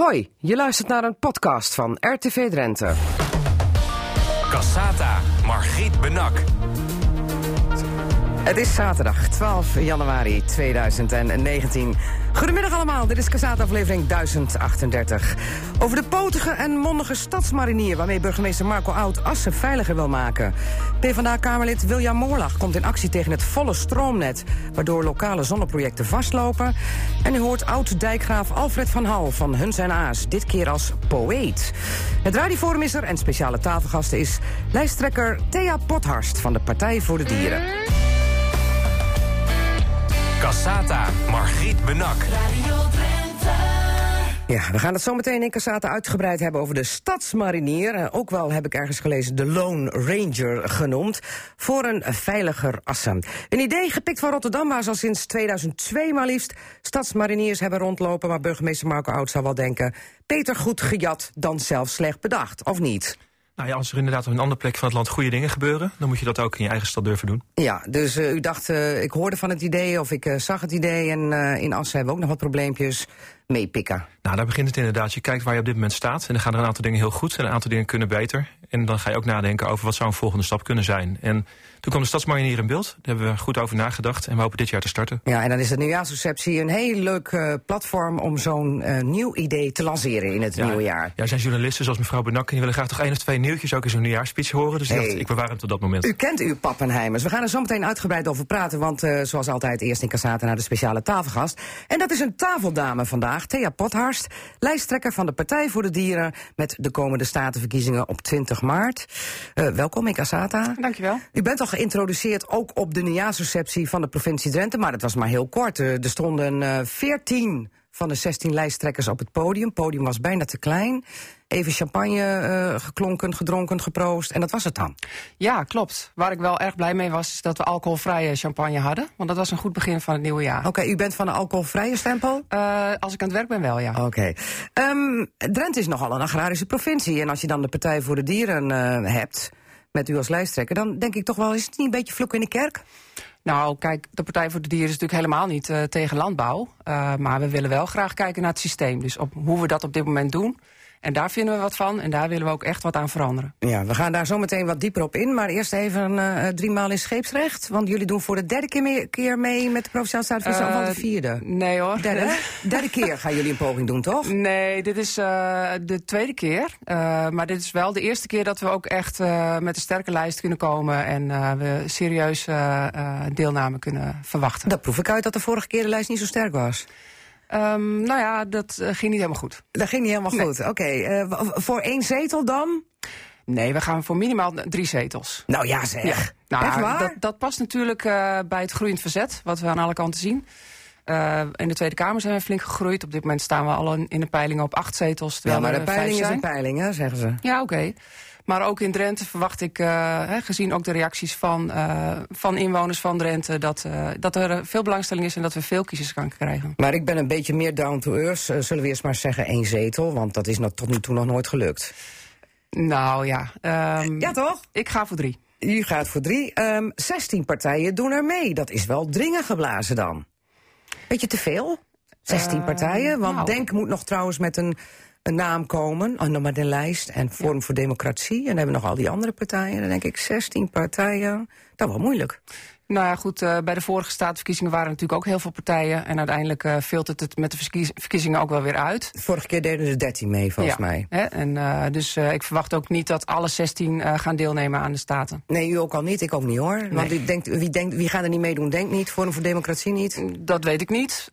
Hoi, je luistert naar een podcast van RTV Drenthe. Cassata, Margriet Benak. Het is zaterdag 12 januari 2019. Goedemiddag allemaal, dit is Casata aflevering 1038. Over de potige en mondige stadsmarinier... waarmee burgemeester Marco Oud Assen veiliger wil maken. PvdA-kamerlid William Moorlag komt in actie tegen het volle stroomnet... waardoor lokale zonneprojecten vastlopen. En u hoort oud-dijkgraaf Alfred van Hal van Huns en Aas... dit keer als poëet. Het radioforum is er en speciale tafelgasten is... lijsttrekker Thea Pothorst van de Partij voor de Dieren. Cassata, Margriet Benak. Ja, we gaan het zo meteen in Cassata uitgebreid hebben over de stadsmarinier. Eh, ook wel heb ik ergens gelezen de Lone Ranger genoemd. Voor een veiliger Assen. Een idee gepikt van Rotterdam waar ze al sinds 2002 maar liefst stadsmariniers hebben rondlopen. Maar burgemeester Marco Oud zou wel denken... Peter goed gejat dan zelf slecht bedacht, of niet? Nou ja, als er inderdaad op een andere plek van het land goede dingen gebeuren... dan moet je dat ook in je eigen stad durven doen. Ja, dus uh, u dacht, uh, ik hoorde van het idee of ik uh, zag het idee... en in Assen hebben we ook nog wat probleempjes meepikken. Nou, daar begint het inderdaad. Je kijkt waar je op dit moment staat... en dan gaan er een aantal dingen heel goed en een aantal dingen kunnen beter. En dan ga je ook nadenken over wat zou een volgende stap kunnen zijn. En toen kwam de Stadsmarinier in beeld. Daar hebben we goed over nagedacht en we hopen dit jaar te starten. Ja, en dan is de nieuwjaarsreceptie een heel leuk uh, platform... om zo'n uh, nieuw idee te lanceren in het ja, nieuwe jaar. Ja, er zijn journalisten zoals mevrouw Benak... en die willen graag toch één of twee nieuwtjes ook in zo'n nieuwjaarspeech horen. Dus hey. ik dacht, ik bewaar hem tot dat moment. U kent uw Pappenheimers. We gaan er zo meteen uitgebreid over praten... want uh, zoals altijd eerst in Cassata naar de speciale tafelgast. En dat is een tafeldame vandaag, Thea Potharst... lijsttrekker van de Partij voor de Dieren... met de komende statenverkiezingen op 20 maart. welkom in Cassata. Dankjewel. U bent al geïntroduceerd ook op de nieuwjaarsreceptie van de provincie Drenthe. Maar dat was maar heel kort. Er stonden veertien van de 16 lijsttrekkers op het podium. Het podium was bijna te klein. Even champagne uh, geklonken, gedronken, geproost. En dat was het dan. Ja, klopt. Waar ik wel erg blij mee was, is dat we alcoholvrije champagne hadden. Want dat was een goed begin van het nieuwe jaar. Oké, okay, u bent van de alcoholvrije stempel? Uh, als ik aan het werk ben wel, ja. Oké. Okay. Um, Drenthe is nogal een agrarische provincie. En als je dan de Partij voor de Dieren uh, hebt met u als lijsttrekker... dan denk ik toch wel, is het niet een beetje vloek in de kerk? Nou, kijk, de Partij voor de Dieren is natuurlijk helemaal niet uh, tegen landbouw. Uh, maar we willen wel graag kijken naar het systeem. Dus op hoe we dat op dit moment doen. En daar vinden we wat van en daar willen we ook echt wat aan veranderen. Ja, we gaan daar zo meteen wat dieper op in. Maar eerst even uh, drie maal in scheepsrecht. Want jullie doen voor de derde keer mee, keer mee met de Provinciale Statenvisie. Uh, of de vierde? Nee hoor. Derde, derde keer gaan jullie een poging doen, toch? Nee, dit is uh, de tweede keer. maar dit is wel de eerste keer dat we ook echt met een sterke lijst kunnen komen. En we serieus deelname kunnen verwachten. Dat proef ik uit dat de vorige keer de lijst niet zo sterk was. Um, nou ja, dat uh, ging niet helemaal goed. Dat ging niet helemaal nee. goed. Oké, okay. uh, voor één zetel dan? Nee, we gaan voor minimaal drie zetels. Nou ja, zeg. Ja. Nou, Echt waar? Dat, dat past natuurlijk uh, bij het groeiend verzet, wat we aan alle kanten zien. Uh, in de Tweede Kamer zijn we flink gegroeid. Op dit moment staan we al in de peilingen op acht zetels. Ja, maar de peiling is een peiling, hè, zeggen ze. Ja, oké. Okay. Maar ook in Drenthe verwacht ik, uh, hè, gezien ook de reacties van, uh, van inwoners van Drenthe... Dat, uh, dat er veel belangstelling is en dat we veel kiezers gaan krijgen. Maar ik ben een beetje meer down to earth. zullen we eerst maar zeggen één zetel? Want dat is nog, tot nu toe nog nooit gelukt. Nou ja. Um, ja, toch? Ik ga voor drie. U gaat voor drie. Um, 16 partijen doen er mee. Dat is wel dringen geblazen dan. Beetje te veel? 16 partijen? Want nou. Denk moet nog trouwens met een een naam komen, nog maar de lijst en Forum ja. voor Democratie. En dan hebben we nog al die andere partijen. Dan denk ik 16 partijen. Dat wel moeilijk. Nou ja, goed, uh, bij de vorige staatsverkiezingen waren er natuurlijk ook heel veel partijen. En uiteindelijk uh, filtert het met de verkies verkiezingen ook wel weer uit. Vorige keer deden er 13 mee, volgens ja, mij. Hè? En, uh, dus ik verwacht ook niet dat alle 16 gaan deelnemen aan de Staten. Nee, u ook al niet, ik ook niet hoor. Want denkt, wie, denkt, wie gaat er niet meedoen, denkt niet. Forum voor Democratie niet? Dat weet ik niet.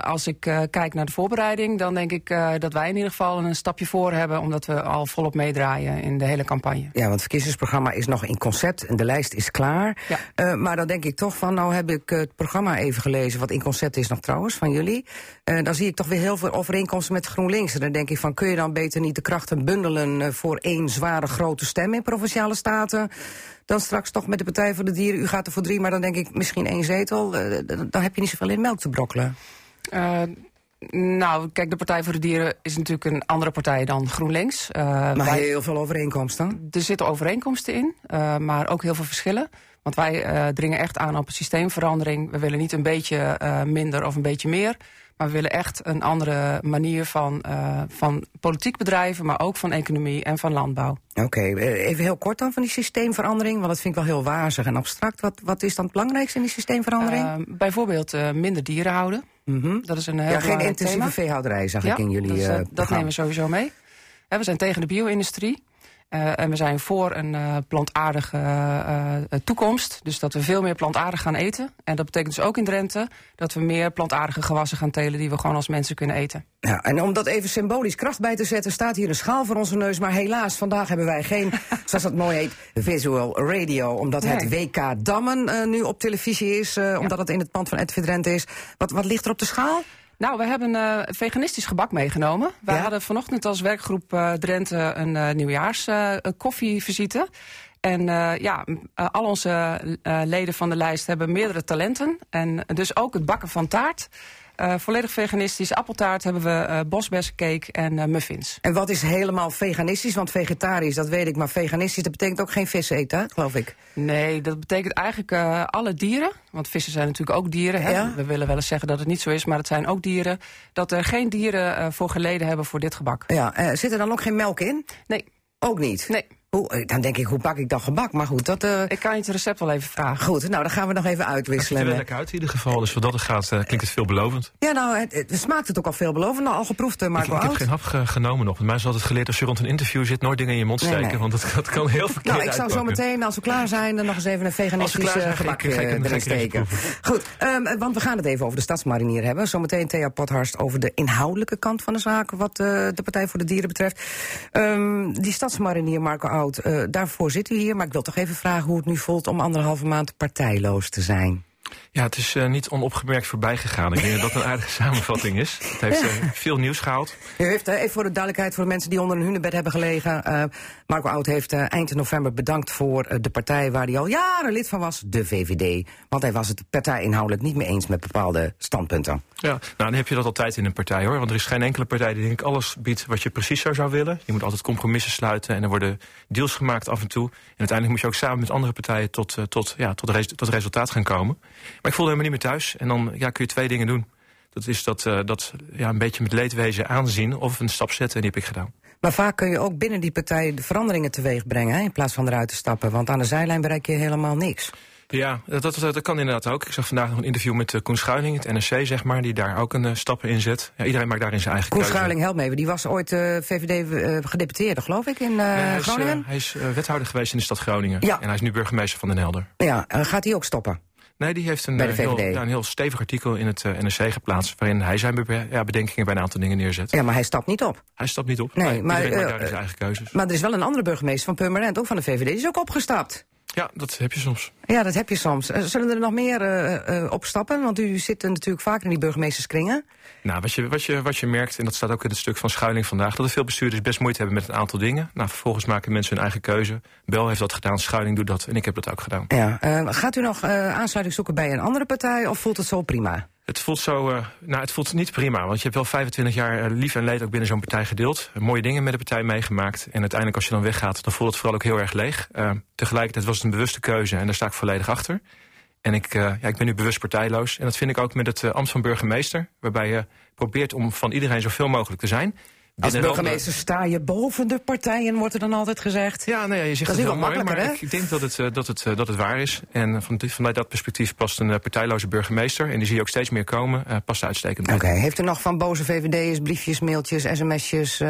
als ik kijk naar de voorbereiding, dan denk ik dat wij in ieder geval een stapje voor hebben. Omdat we al volop meedraaien in de hele campagne. Ja, want het verkiezingsprogramma is nog in concept en de lijst is klaar. Ja. maar dan denk ik toch van, nou heb ik het programma even gelezen, wat in concept is nog trouwens, van jullie. Uh, dan zie ik toch weer heel veel overeenkomsten met GroenLinks. En dan denk ik van, kun je dan beter niet de krachten bundelen uh, voor één zware grote stem in Provinciale Staten? Dan straks toch met de Partij voor de Dieren, u gaat er voor drie, maar dan denk ik misschien één zetel. Uh, dan heb je niet zoveel in melk te brokkelen. Nou, kijk, de Partij voor de Dieren is natuurlijk een andere partij dan GroenLinks. Maar wij, heel veel overeenkomsten? Er zitten overeenkomsten in, maar ook heel veel verschillen. Want wij uh, dringen echt aan op een systeemverandering. We willen niet een beetje uh, minder of een beetje meer. Maar we willen echt een andere manier van, uh, van politiek bedrijven, maar ook van economie en van landbouw. Oké, okay. even heel kort dan van die systeemverandering, want dat vind ik wel heel wazig en abstract. Wat, wat is dan het belangrijkste in die systeemverandering? Uh, bijvoorbeeld minder dieren houden. Mm -hmm. Dat is een heel ja, geen intensieve thema. veehouderij, zag ja, ik in jullie. dat nemen we sowieso mee. we zijn tegen de bio-industrie. Uh, en we zijn voor een uh, plantaardige uh, toekomst. Dus dat we veel meer plantaardig gaan eten. En dat betekent dus ook in Drenthe dat we meer plantaardige gewassen gaan telen die we gewoon als mensen kunnen eten. Ja, en om dat even symbolisch kracht bij te zetten, staat hier een schaal voor onze neus. Maar helaas, vandaag hebben wij geen, zoals dat mooi heet, visual radio. Omdat nee. het WK Dammen nu op televisie is. omdat ja. het in het pand van RTV Drenthe is. Wat, wat ligt er op de schaal? Nou, we hebben uh, veganistisch gebak meegenomen. Wij ja? hadden vanochtend als werkgroep uh, Drenthe een uh, nieuwjaars koffievisite. En ja, al onze leden van de lijst hebben meerdere talenten. En dus ook het bakken van taart. Uh, volledig veganistisch. Appeltaart hebben we uh, bosbessencake en uh, muffins. En wat is helemaal veganistisch? Want vegetarisch, dat weet ik, maar veganistisch, dat betekent ook geen vis eten, geloof ik. Nee, dat betekent eigenlijk alle dieren. Want vissen zijn natuurlijk ook dieren. Hè? Ja? We willen wel eens zeggen dat het niet zo is, maar het zijn ook dieren. Dat er geen dieren voor geleden hebben voor dit gebak. Ja, zit er dan ook geen melk in? Nee. Ook niet? Nee. Hoe, dan denk ik, hoe bak ik dan gebak? Maar goed, dat... Uh... Ik kan je het recept wel even vragen. Goed, nou, dan gaan we nog even uitwisselen. Het ziet er uit in ieder geval. Dus wat dat het gaat, uh, klinkt het veelbelovend. Ja, nou, het, het, smaakt het ook al veelbelovend. Nou, al geproefd, uh, Marco Ik, ik heb geen hap ge genomen nog. Mij is altijd geleerd, als je rond een interview zit, nooit dingen in je mond steken. Nee, nee. Want dat, dat, kan heel verkeerd Nou, ik zou zo meteen, als we klaar zijn, dan nog eens even een veganistisch gebak erin steken. Goed, um, want we gaan het even over de stadsmarinier hebben. Zometeen Thea Pothorst over de inhoudelijke kant van de zaak, wat de Partij voor de Dieren betreft. Um, die stadsmarinier, Marco Oud, daarvoor zit u hier, maar ik wil toch even vragen hoe het nu voelt om anderhalve maand partijloos te zijn. Ja, het is uh, niet onopgemerkt voorbij gegaan. Ik denk dat dat een aardige samenvatting is. Het heeft uh, veel nieuws gehaald. U heeft, uh, even voor de duidelijkheid voor de mensen die onder een hunebed hebben gelegen. Marco Oud heeft eind november bedankt voor de partij waar hij al jaren lid van was, de VVD. Want hij was het partijinhoudelijk niet mee eens met bepaalde standpunten. Ja, nou dan heb je dat altijd in een partij hoor. Want er is geen enkele partij die denk ik alles biedt wat je precies zo zou willen. Je moet altijd compromissen sluiten en er worden deals gemaakt af en toe. En uiteindelijk moet je ook samen met andere partijen tot, tot, ja, tot, res tot resultaat gaan komen. Maar ik voelde helemaal niet meer thuis. En dan ja, kun je twee dingen doen. Dat is dat, uh, dat ja, een beetje met leedwezen aanzien of een stap zetten. En die heb ik gedaan. Maar vaak kun je ook binnen die partij de veranderingen teweeg brengen... Hè, in plaats van eruit te stappen. Want aan de zijlijn bereik je helemaal niks. Ja, dat, dat, dat kan inderdaad ook. Ik zag vandaag nog een interview met uh, Koen Schuiling, het NRC, zeg maar, die daar ook een uh, stappen in zet. Ja, iedereen maakt daarin zijn eigen Koen keuze. Schuiling, help me even. Die was ooit uh, VVD gedeputeerde, geloof ik, in hij is, Groningen? hij is wethouder geweest in de stad Groningen. Ja. En hij is nu burgemeester van Den Helder. Ja, gaat hij ook stoppen? Nee, die heeft een, de heel, ja, een heel stevig artikel in het NRC geplaatst... waarin hij zijn be ja, bedenkingen bij een aantal dingen neerzet. Ja, maar hij stapt niet op. Hij stapt niet op. Nee, maar, maakt daar zijn eigen keuzes. Maar er is wel een andere burgemeester van Purmerend, ook van de VVD, die is ook opgestapt. Ja, dat heb je soms. Ja, dat heb je soms. Zullen er nog meer uh, uh, opstappen? Want u zit natuurlijk vaak in die burgemeesterskringen. Nou, wat je, wat, je, wat je merkt, en dat staat ook in het stuk van Schuiling vandaag... dat er veel bestuurders best moeite hebben met een aantal dingen. Nou, vervolgens maken mensen hun eigen keuze. Bel heeft dat gedaan, Schuiling doet dat en ik heb dat ook gedaan. Ja, uh, gaat u nog aansluiting zoeken bij een andere partij of voelt het zo prima? Het voelt zo, uh, nou, het voelt niet prima. Want je hebt wel 25 jaar uh, lief en leed ook binnen zo'n partij gedeeld. Mooie dingen met de partij meegemaakt. En uiteindelijk als je dan weggaat, dan voelt het vooral ook heel erg leeg. Uh, tegelijkertijd was het een bewuste keuze en daar sta ik volledig achter. En ik, ja, ik ben nu bewust partijloos. En dat vind ik ook met het ambt van burgemeester. Waarbij je probeert om van iedereen zoveel mogelijk te zijn. Als burgemeester sta je boven de partijen, wordt er dan altijd gezegd. Ja, nou ja je zegt dat is wel mooi, maar hè? ik denk dat het, uh, dat, het, uh, dat het waar is. En van, vanuit dat perspectief past een uh, partijloze burgemeester... en die zie je ook steeds meer komen, past uitstekend. Oké, okay. heeft u nog van boze VVD'ers briefjes, mailtjes, sms'jes,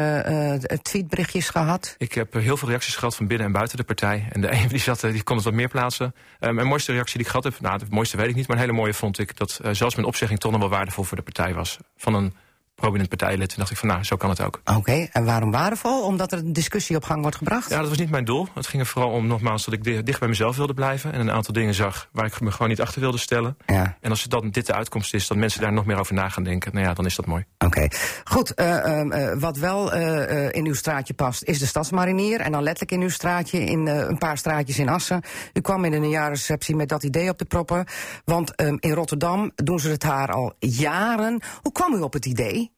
tweetberichtjes gehad? Ik heb heel veel reacties gehad van binnen en buiten de partij. En de een die, zat, die kon het wat meer plaatsen. mijn mooiste reactie die ik gehad heb, nou de mooiste weet ik niet... maar een hele mooie vond ik dat zelfs mijn opzegging toch nog wel waardevol voor de partij was. Van een prominent partijlid. Toen dacht ik van nou, zo kan het ook. Oké, okay, en waarom waardevol? Omdat er een discussie op gang wordt gebracht? Ja, dat was niet mijn doel. Het ging er vooral om nogmaals dat ik dicht bij mezelf wilde blijven. En een aantal dingen zag waar ik me gewoon niet achter wilde stellen. Ja. En als dan dit de uitkomst is, dat mensen daar nog meer over na gaan denken. Nou ja, dan is dat mooi. Oké, okay. goed. Uh, uh, wat wel uh, in uw straatje past, is de stadsmarinier. En dan letterlijk in uw straatje, in een paar straatjes in Assen. U kwam in een jaarreceptie met dat idee op de proppen. Want um, in Rotterdam doen ze het haar al jaren. Hoe kwam u op het idee?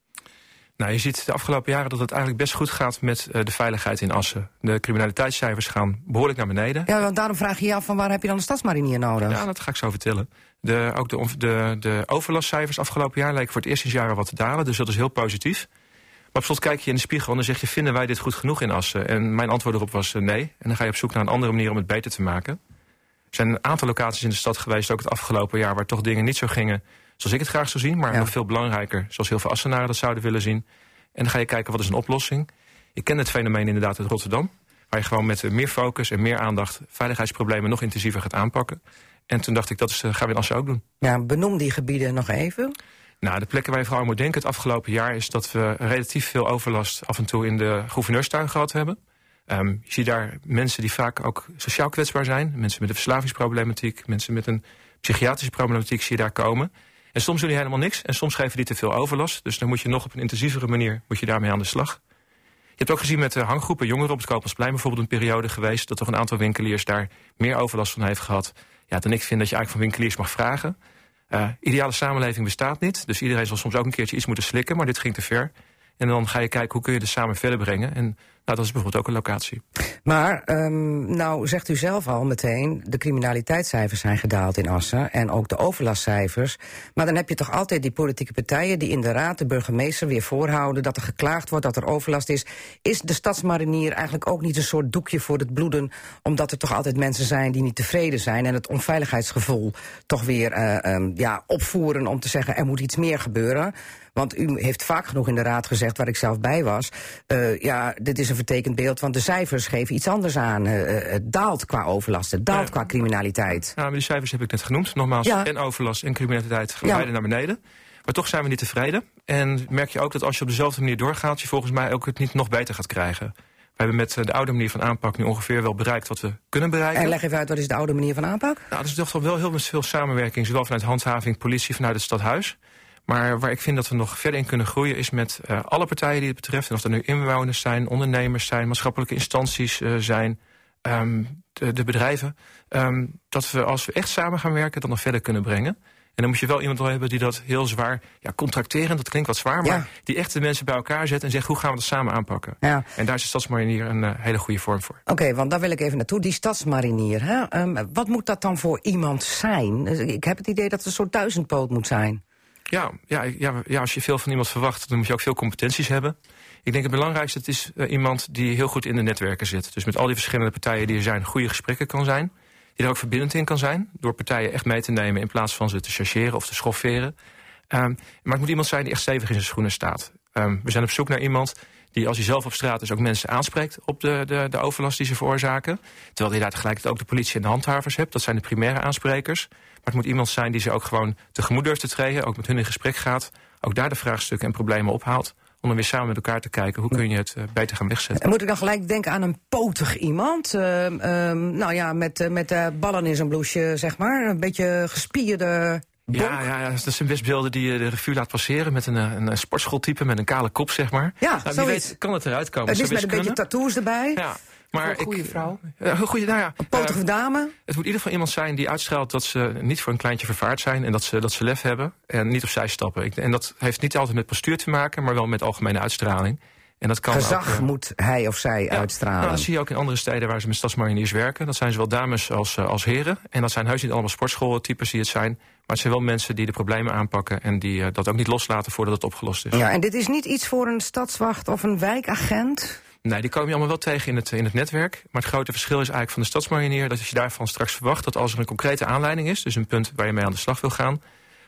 Nou, je ziet de afgelopen jaren dat het eigenlijk best goed gaat met uh, de veiligheid in Assen. De criminaliteitscijfers gaan behoorlijk naar beneden. Ja, want daarom vraag je je af van waar heb je dan een stadsmarinier nodig? Ja, dat ga ik zo vertellen. De, ook de, de, de overlastcijfers afgelopen jaar lijken voor het eerst sinds jaren wat te dalen. Dus dat is heel positief. Maar op slot kijk je in de spiegel en dan zeg je... vinden wij dit goed genoeg in Assen? En mijn antwoord erop was uh, nee. En dan ga je op zoek naar een andere manier om het beter te maken. Er zijn een aantal locaties in de stad geweest, ook het afgelopen jaar... waar toch dingen niet zo gingen zoals ik het graag zou zien... maar ja. nog veel belangrijker, zoals heel veel Assenaren dat zouden willen zien. En dan ga je kijken, wat is een oplossing? Ik ken het fenomeen inderdaad uit Rotterdam... waar je gewoon met meer focus en meer aandacht... veiligheidsproblemen nog intensiever gaat aanpakken. En toen dacht ik, dat is, uh, gaan we in Assen ook doen. Ja, benoem die gebieden nog even. Nou, de plekken waar je vooral moet denken het afgelopen jaar... is dat we relatief veel overlast af en toe in de gouverneurstuin gehad hebben. Um, je ziet daar mensen die vaak ook sociaal kwetsbaar zijn. Mensen met een verslavingsproblematiek. Mensen met een psychiatrische problematiek zie je daar komen. En soms doen die helemaal niks. En soms geven die te veel overlast. Dus dan moet je nog op een intensievere manier moet je daarmee aan de slag. Je hebt ook gezien met de hanggroepen jongeren op het Koopmansplein bijvoorbeeld een periode geweest... dat toch een aantal winkeliers daar meer overlast van heeft gehad. Ja, dan ik vind dat je eigenlijk van winkeliers mag vragen. Uh, ideale samenleving bestaat niet. Dus iedereen zal soms ook een keertje iets moeten slikken. Maar dit ging te ver. En dan ga je kijken hoe kun je het samen verder brengen. En nou, dat is bijvoorbeeld ook een locatie. Maar um, nou zegt u zelf al meteen... de criminaliteitscijfers zijn gedaald in Assen... en ook de overlastcijfers. Maar dan heb je toch altijd die politieke partijen... die in de raad de burgemeester weer voorhouden... dat er geklaagd wordt, dat er overlast is. Is de stadsmarinier eigenlijk ook niet een soort doekje voor het bloeden... omdat er toch altijd mensen zijn die niet tevreden zijn... en het onveiligheidsgevoel toch weer uh, um, ja, opvoeren om te zeggen... er moet iets meer gebeuren... Want u heeft vaak genoeg in de raad gezegd, waar ik zelf bij was... Uh, ja, dit is een vertekend beeld, want de cijfers geven iets anders aan. Uh, het daalt qua overlast, het daalt ja. qua criminaliteit. Ja, maar die cijfers heb ik net genoemd. Nogmaals, ja. en overlast en criminaliteit gaan ja. beide naar beneden. Maar toch zijn we niet tevreden. En merk je ook dat als je op dezelfde manier doorgaat... je volgens mij ook het niet nog beter gaat krijgen. We hebben met de oude manier van aanpak nu ongeveer wel bereikt wat we kunnen bereiken. En leg even uit, wat is de oude manier van aanpak? Nou, dat is toch wel heel veel samenwerking, zowel vanuit handhaving, politie, vanuit het stadhuis. Maar waar ik vind dat we nog verder in kunnen groeien... is met uh, alle partijen die het betreft. En of dat nu inwoners zijn, ondernemers zijn... maatschappelijke instanties uh, zijn, um, de, de, bedrijven... Um, dat we als we echt samen gaan werken... dat nog verder kunnen brengen. En dan moet je wel iemand hebben die dat heel zwaar... ja, contracteren, dat klinkt wat zwaar... maar ja. die echt de mensen bij elkaar zet en zegt... hoe gaan we dat samen aanpakken? Ja. En daar is de stadsmarinier een uh, hele goede vorm voor. Oké, okay, want daar wil ik even naartoe. Die stadsmarinier, hè? Um, wat moet dat dan voor iemand zijn? Ik heb het idee dat het een soort duizendpoot moet zijn. Ja, ja, ja, ja, als je veel van iemand verwacht, dan moet je ook veel competenties hebben. Ik denk het belangrijkste het is uh, iemand die heel goed in de netwerken zit. Dus met al die verschillende partijen die er zijn, goede gesprekken kan zijn. Die er ook verbindend in kan zijn. Door partijen echt mee te nemen in plaats van ze te chargeren of te schofferen. Um, maar het moet iemand zijn die echt stevig in zijn schoenen staat. Um, we zijn op zoek naar iemand die als hij zelf op straat is ook mensen aanspreekt op de, de, de overlast die ze veroorzaken. Terwijl je daar tegelijkertijd ook de politie en de handhavers hebt. Dat zijn de primaire aansprekers. Maar het moet iemand zijn die ze ook gewoon tegemoet durft te treden. Ook met hun in gesprek gaat. Ook daar de vraagstukken en problemen ophaalt. Om dan weer samen met elkaar te kijken hoe kun je het uh, beter gaan wegzetten. En moet ik dan gelijk denken aan een potig iemand? Uh, uh, nou ja, met, uh, met ballen in zijn bloesje, zeg maar. Een beetje gespierde ja, ja, dat zijn best beelden die je de revue laat passeren... met een, een, een sportschooltype met een kale kop, zeg maar. Ja, nou, wie weet kan het eruit komen. Het is met een beetje tattoos erbij. Ja. Maar een goede vrouw. Uh, goede, nou ja, een potige uh, dame. Het moet in ieder geval iemand zijn die uitstraalt dat ze niet voor een kleintje vervaard zijn... en dat ze, dat ze lef hebben en niet opzij stappen. Ik, en dat heeft niet altijd met postuur te maken, maar wel met algemene uitstraling. En dat kan Gezag ook, uh, moet hij of zij ja, uitstralen. Nou, dat zie je ook in andere steden waar ze met stadsmariniers werken. Dat zijn zowel dames als, als heren. En dat zijn heus niet allemaal sportschooltypes die het zijn. Maar het zijn wel mensen die de problemen aanpakken... en die uh, dat ook niet loslaten voordat het opgelost is. Ja, en dit is niet iets voor een stadswacht of een wijkagent? Nee, die komen je allemaal wel tegen in het, in het netwerk. Maar het grote verschil is eigenlijk van de stadsmarinier... dat als je daarvan straks verwacht dat als er een concrete aanleiding is... dus een punt waar je mee aan de slag wil gaan...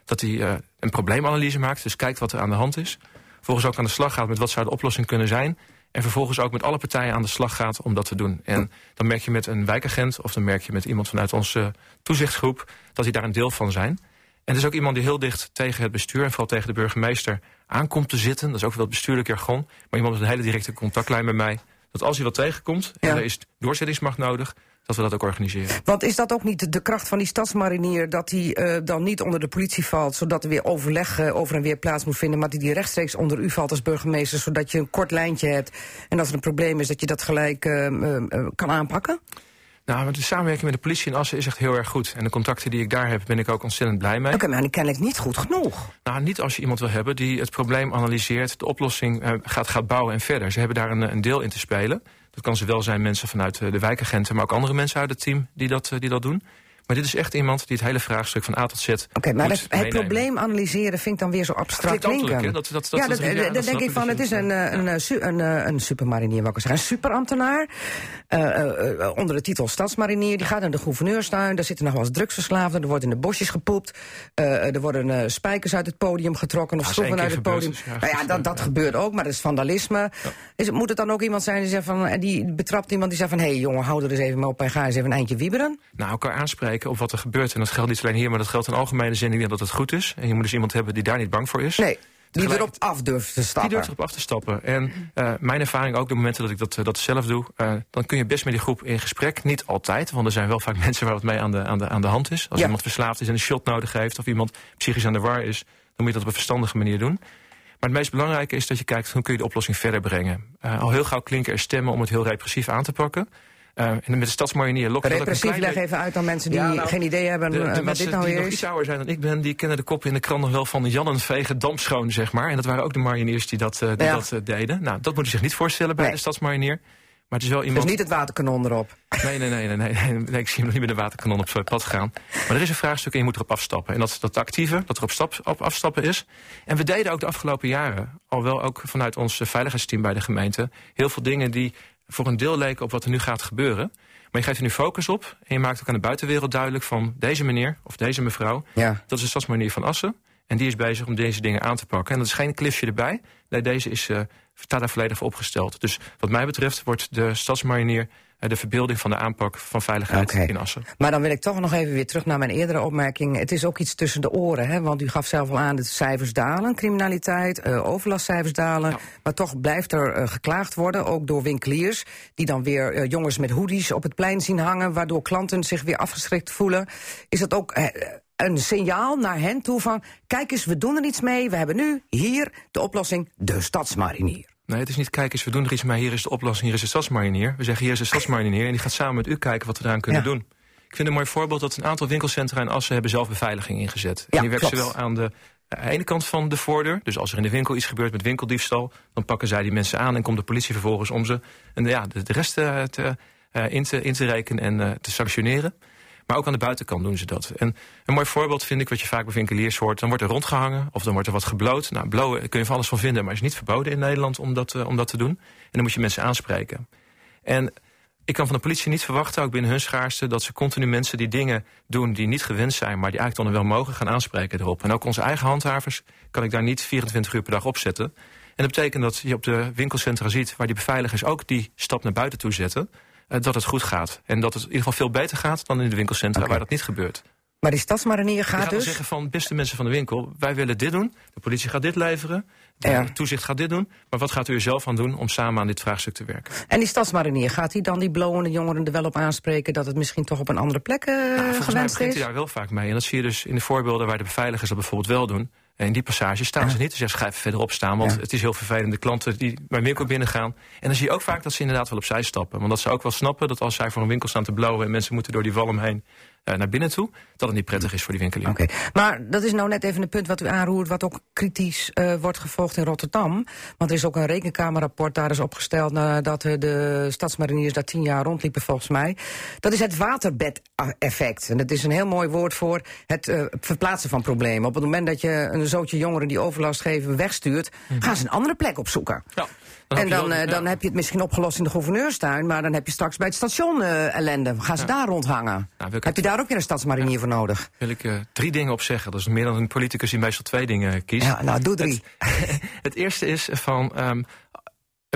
dat hij uh, een probleemanalyse maakt, dus kijkt wat er aan de hand is... vervolgens ook aan de slag gaat met wat zou de oplossing kunnen zijn... en vervolgens ook met alle partijen aan de slag gaat om dat te doen. En dan merk je met een wijkagent of dan merk je met iemand vanuit onze toezichtsgroep... dat die daar een deel van zijn... En het is ook iemand die heel dicht tegen het bestuur... en vooral tegen de burgemeester aankomt te zitten. Dat is ook wel het bestuurlijk jargon. Maar iemand met een hele directe contactlijn bij mij. Dat als hij wat tegenkomt ja. en er is doorzettingsmacht nodig... dat we dat ook organiseren. Want is dat ook niet de kracht van die stadsmarinier... dat hij uh, dan niet onder de politie valt... zodat er weer overleg uh, over en weer plaats moet vinden... maar dat die rechtstreeks onder u valt als burgemeester... zodat je een kort lijntje hebt en als er een probleem is... dat je dat gelijk uh, kan aanpakken? Nou, de samenwerking met de politie in Assen is echt heel erg goed. En de contacten die ik daar heb, ben ik ook ontzettend blij mee. Oké, okay, maar die ken ik niet goed genoeg. Nou, niet als je iemand wil hebben die het probleem analyseert... de oplossing uh, gaat, gaat bouwen en verder. Ze hebben daar een, een deel in te spelen. Dat kan zowel zijn mensen vanuit de wijkagenten... maar ook andere mensen uit het team die dat, die dat doen. Maar dit is echt iemand die het hele vraagstuk van A tot Z. Oké, okay, maar het, het probleem analyseren vind ik dan weer zo abstract klinken. Dat, dat, dat, ja, dat, dat, dat denk ik van, het is een, een, een, een, een supermarinier, wat ik zeggen, een superambtenaar. Uh, uh, onder de titel stadsmarinier. Die gaat naar de gouverneurstuin. Daar zitten nog wel eens drugsverslaafden. Er wordt in de bosjes gepoept. Uh, er worden spijkers uit het podium getrokken. Of schroeven uit het podium. Ja, nou ja, dat, dat gebeurt ook, maar dat is vandalisme. Ja. Is, moet het dan ook iemand zijn die zegt van, die betrapt iemand die zegt van, hé hey, jongen, hou er eens even op en ga eens even een eindje wieberen? Nou, elkaar aanspreken op wat er gebeurt. En dat geldt niet alleen hier, maar dat geldt in algemene zin. Ik denk dat het goed is. En je moet dus iemand hebben die daar niet bang voor is. Nee. Die erop af durft te stappen. Die durft erop af te stappen. En uh, mijn ervaring ook, de momenten dat ik dat, dat zelf doe... Uh, dan kun je best met die groep in gesprek. Niet altijd, want er zijn wel vaak mensen waar wat mee aan de, aan de, aan de hand is. Als ja. iemand verslaafd is en een shot nodig heeft... of iemand psychisch aan de war is, dan moet je dat op een verstandige manier doen. Maar het meest belangrijke is dat je kijkt... hoe kun je de oplossing verder brengen. Uh, al heel gauw klinken er stemmen om het heel repressief aan te pakken... Uh, en met de stadsmarinier lokken Repressief, leg even uit aan mensen die ja, nou, geen idee hebben de, de uh, wat dit nou die is. nog iets ouder zijn dan ik ben, die kennen de kop in de krant nog wel van Jannen vegen dampschoon, zeg maar. En dat waren ook de mariniers die dat, die ja. dat deden. Nou, dat moet je zich niet voorstellen bij nee. de stadsmarinier. Maar het is wel iemand... Dus niet het waterkanon erop. Nee, nee, nee, nee, nee, ik zie hem nog niet met de waterkanon op pad gaan. Maar er is een vraagstuk en je moet erop afstappen. En dat is dat actieve, dat er op, stap, op afstappen is. En we deden ook de afgelopen jaren, al wel ook vanuit ons veiligheidsteam bij de gemeente... heel veel dingen die voor een deel leken op wat er nu gaat gebeuren. Maar je geeft er nu focus op en je maakt ook aan de buitenwereld duidelijk van deze meneer of deze mevrouw. Ja. Dat is de stadsmanier van Assen. En die is bezig om deze dingen aan te pakken. En dat is geen cliffje erbij. Nee, deze is, uh, staat daar volledig voor opgesteld. Dus wat mij betreft wordt de stadsmarinier de verbeelding van de aanpak van veiligheid okay. in Assen. Maar dan wil ik toch nog even weer terug naar mijn eerdere opmerking. Het is ook iets tussen de oren, hè? want u gaf zelf al aan de cijfers dalen, criminaliteit, uh, overlastcijfers dalen. Ja. Maar toch blijft er uh, geklaagd worden, ook door winkeliers, die dan weer uh, jongens met hoodies op het plein zien hangen, waardoor klanten zich weer afgeschrikt voelen. Is dat ook een signaal naar hen toe van, kijk eens, we doen er iets mee, we hebben nu hier de oplossing, de stadsmarinier. Nee, het is niet kijk eens, we doen er iets mee. Hier is de oplossing, hier is de stadsmarinier. We zeggen hier is de stadsmarinier en die gaat samen met u kijken wat we daaraan kunnen ja. doen. Ik vind een mooi voorbeeld dat een aantal winkelcentra in Assen hebben zelf beveiliging ingezet. Ja, en die klopt. zowel aan de ene kant van de voordeur. Dus als er in de winkel iets gebeurt met winkeldiefstal, dan pakken zij die mensen aan en komt de politie vervolgens om ze en ja, de, de rest te, uh, in, te, in te rekenen en uh, te sanctioneren. Maar ook aan de buitenkant doen ze dat. En een mooi voorbeeld vind ik wat je vaak bij winkeliers hoort. Dan wordt er rondgehangen of dan wordt er wat gebloot. Nou, blowen kun je van alles van vinden, maar is niet verboden in Nederland om dat, uh, om dat te doen. En dan moet je mensen aanspreken. En ik kan van de politie niet verwachten, ook binnen hun schaarste... dat ze continu mensen die dingen doen die niet gewenst zijn... maar die eigenlijk dan wel mogen gaan aanspreken erop. En ook onze eigen handhavers kan ik daar niet 24 uur per dag op zetten. En dat betekent dat je op de winkelcentra ziet... waar die beveiligers ook die stap naar buiten toe zetten dat het goed gaat. En dat het in ieder geval veel beter gaat dan in de winkelcentra okay. waar dat niet gebeurt. Maar die stadsmarinier gaat, gaat dus... zeggen van, beste mensen van de winkel, wij willen dit doen. De politie gaat dit leveren. De ja. toezicht gaat dit doen. Maar wat gaat u er zelf aan doen om samen aan dit vraagstuk te werken? En die stadsmarinier, gaat hij dan die blowende jongeren er wel op aanspreken... dat het misschien toch op een andere plek uh, nou, gewenst is? Volgens mij hij daar wel vaak mee. En dat zie je dus in de voorbeelden waar de beveiligers dat bijvoorbeeld wel doen. En in die passage staan ze niet. Dus ja, schrijven verderop staan. Want ja. het is heel vervelend. De klanten die bij winkel binnen gaan. En dan zie je ook vaak dat ze inderdaad wel opzij stappen. Want dat ze ook wel snappen dat als zij voor een winkel staan te blowen... en mensen moeten door die walm heen naar binnen toe... dat het niet prettig is voor die winkelier. Oké, okay. maar dat is nou net even een punt wat u aanroert... wat ook kritisch uh, wordt gevolgd in Rotterdam. Want er is ook een rekenkamerrapport daar is opgesteld... nadat uh, de stadsmariniers daar tien jaar rondliepen volgens mij. Dat is het waterbed-effect. En dat is een heel mooi woord voor het uh, verplaatsen van problemen. Op het moment dat je een zootje jongeren die overlast geven wegstuurt... Mm. gaan ze een andere plek opzoeken. Ja. Dan en dan, ja. dan heb je het misschien opgelost in de gouverneurstuin... maar dan heb je straks bij het station uh, ellende. Gaan ze ja. daar rondhangen? Nou, heb je daar ook weer een stadsmarinier ja. voor nodig? Wil ik uh, drie dingen op zeggen. Dat is meer dan een politicus die meestal twee dingen kiest. Ja, nou, doe drie. Het, het eerste is van... Um,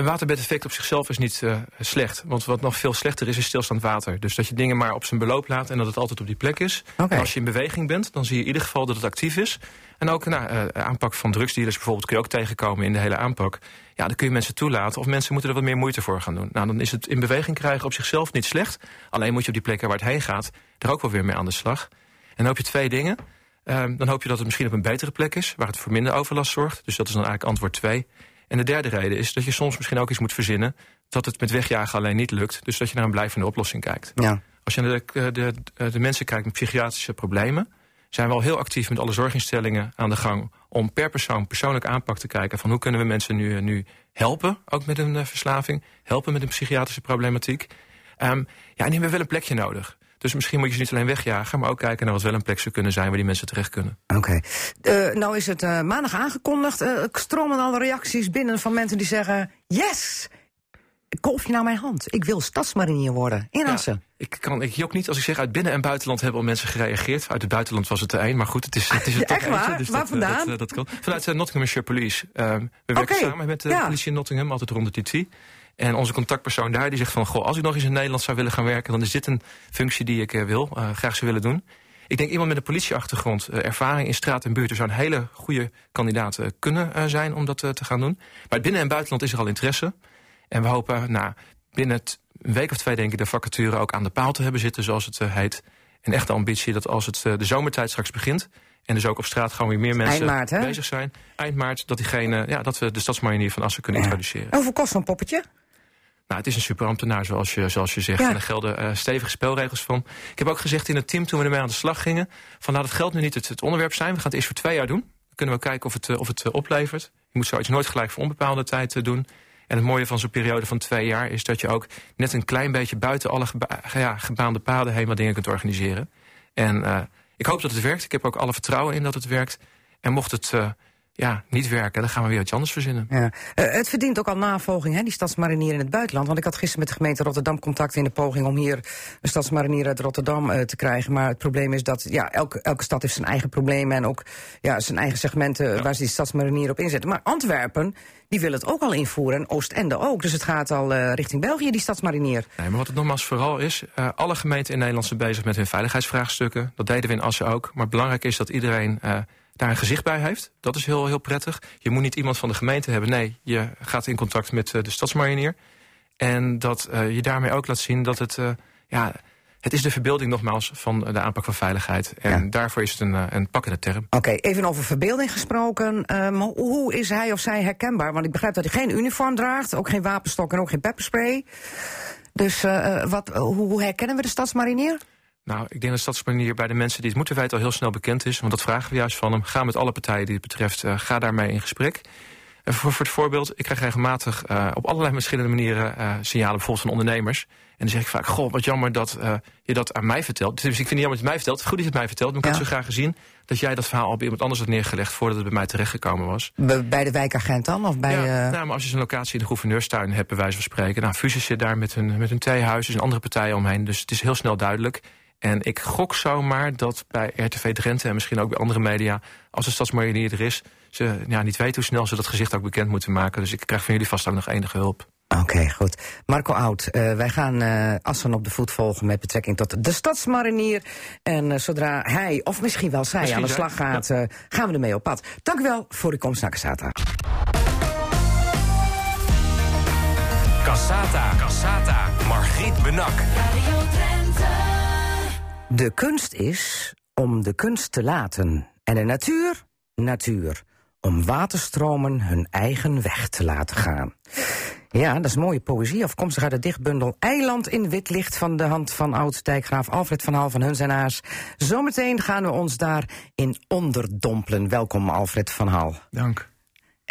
een waterbedeffect op zichzelf is niet uh, slecht. Want wat nog veel slechter is, is stilstaand water. Dus dat je dingen maar op zijn beloop laat en dat het altijd op die plek is. Okay. als je in beweging bent, dan zie je in ieder geval dat het actief is. En ook nou, uh, aanpak van drugsdealers bijvoorbeeld kun je ook tegenkomen in de hele aanpak. Ja, dan kun je mensen toelaten of mensen moeten er wat meer moeite voor gaan doen. Nou, dan is het in beweging krijgen op zichzelf niet slecht. Alleen moet je op die plekken waar het heen gaat, er ook wel weer mee aan de slag. En dan hoop je twee dingen. Um, dan hoop je dat het misschien op een betere plek is, waar het voor minder overlast zorgt. Dus dat is dan eigenlijk antwoord twee. En de derde reden is dat je soms misschien ook iets moet verzinnen... dat het met wegjagen alleen niet lukt. Dus dat je naar een blijvende oplossing kijkt. Ja. Als je naar de, de, de mensen kijkt met psychiatrische problemen zijn we al heel actief met alle zorginstellingen aan de gang om per persoon persoonlijk aanpak te kijken van hoe kunnen we mensen nu, nu helpen, ook met een verslaving, helpen met een psychiatrische problematiek. Um, ja, en die hebben wel een plekje nodig. Dus misschien moet je ze niet alleen wegjagen, maar ook kijken naar wat wel een plek zou kunnen zijn waar die mensen terecht kunnen. Oké. Okay. Uh, nou is het uh, maandag aangekondigd. Uh, stromen alle reacties binnen van mensen die zeggen: Yes! Kolf je naar mijn hand. Ik wil stadsmarinier worden in Assen. Ja, ik, kan, ik jok niet als ik zeg uit binnen- en buitenland hebben al mensen gereageerd. Uit het buitenland was het er één, maar goed, het is, het is er toch waar? eentje. Dus waar dat, vandaan? Dat, dat, kan. Vanuit Nottinghamshire Police. Uh, we werken samen met de ja. politie in Nottingham, altijd rond de TT. En onze contactpersoon daar die zegt van... goh, als ik nog eens in Nederland zou willen gaan werken... dan is dit een functie die ik uh, wil, uh, graag zou willen doen. Ik denk iemand met een politieachtergrond, uh, ervaring in straat en buurt... er zou een hele goede kandidaat kunnen zijn om dat te gaan doen. Maar binnen- en buitenland is er al interesse. En we hopen nou, binnen een week of twee denk ik... de vacature ook aan de paal te hebben zitten, zoals het heet. En echt de ambitie dat als het de zomertijd straks begint... En dus ook op straat gewoon weer meer mensen maart, bezig zijn. Eind maart, dat, diegene, ja, dat we de stadsmarinier van Assen kunnen ja. introduceren. En hoeveel kost zo'n poppetje? Nou, het is een superambtenaar, zoals je, zoals je zegt. Ja. En er gelden uh, stevige spelregels van. Ik heb ook gezegd in het team, toen we ermee aan de slag gingen... van laat het geld nu niet het, het, onderwerp zijn. We gaan het eerst voor twee jaar doen. Dan kunnen we kijken of het, uh, of het uh, oplevert. Je moet zoiets nooit gelijk voor onbepaalde tijd doen. En het mooie van zo'n periode van twee jaar... is dat je ook net een klein beetje buiten alle geba ja, gebaande paden heen... wat dingen kunt organiseren. En ik hoop dat het werkt. Ik heb ook alle vertrouwen in dat het werkt. En mocht het ja, niet werken, dan gaan we weer iets anders verzinnen. Ja. Uh, het verdient ook al navolging, hè, die stadsmarinier in het buitenland. Want ik had gisteren met de gemeente Rotterdam contact in de poging... om hier een stadsmarinier uit Rotterdam uh, te krijgen. Maar het probleem is dat ja, elke, elke stad heeft zijn eigen problemen... en ook ja, zijn eigen segmenten ja. waar ze die stadsmarinier op inzetten. Maar Antwerpen, die wil het ook al invoeren en Oostende ook. Dus het gaat al uh, richting België, die stadsmarinier. Nee, maar wat het nogmaals vooral is... alle gemeenten in Nederland zijn bezig met hun veiligheidsvraagstukken. Dat deden we in Assen ook. Maar belangrijk is dat iedereen daar een gezicht bij heeft. Dat is heel, heel prettig. Je moet niet iemand van de gemeente hebben. Nee, je gaat in contact met uh, de stadsmarinier. En dat uh, je daarmee ook laat zien dat het... Uh, ja, het is de verbeelding nogmaals van de aanpak van veiligheid. En ja. daarvoor is het een, een pakkende term. Oké, okay, even over verbeelding gesproken. Um, hoe is hij of zij herkenbaar? Want ik begrijp dat hij geen uniform draagt. Ook geen wapenstok en ook geen pepperspray. Dus wat, hoe, hoe herkennen we de stadsmarinier? Nou, ik denk dat stadsmarinier bij de mensen die het moeten weten al heel snel bekend is. Want dat vragen we juist van hem. Ga met alle partijen die het betreft, uh, ga daarmee in gesprek. En voor, voor het voorbeeld, ik krijg regelmatig uh, op allerlei verschillende manieren uh, signalen, bijvoorbeeld van ondernemers. En dan zeg ik vaak, goh, wat jammer dat je dat aan mij vertelt. Dus ik vind het jammer dat je het mij vertelt. Het is goed dat je het mij vertelt, maar ik ja. had zo graag gezien dat jij dat verhaal al bij iemand anders had neergelegd voordat het bij mij terechtgekomen was. Bij de wijkagent dan? Of bij, ja, nou, maar als je zo'n locatie in de gouverneurstuin hebt, bij wijze van spreken. Nou, Fusus zit daar met hun, met hun theehuis, en andere partijen omheen. Dus het is heel snel duidelijk. En ik gok zomaar dat bij RTV Drenthe en misschien ook bij andere media... als de stadsmarinier er is, ze ja, niet weten hoe snel ze dat gezicht ook bekend moeten maken. Dus ik krijg van jullie vast ook nog enige hulp. Oké, okay, goed. Marco Oud, uh, wij gaan uh, Assen op de voet volgen met betrekking tot de stadsmarinier. En uh, zodra hij, of misschien wel zij, misschien aan de slag gaat, ja. gaan we ermee op pad. Dank u wel voor uw komst naar Cassata. Cassata, Cassata, Margriet Benak. De kunst is om de kunst te laten. En de natuur, natuur. Om waterstromen hun eigen weg te laten gaan. Ja, dat is mooie poëzie, afkomstig uit de dichtbundel Eiland in wit licht van de hand van oud-dijkgraaf Alfred van Hal van Huns en. Zometeen gaan we ons daarin onderdompelen. Welkom Alfred van Hal. Dank.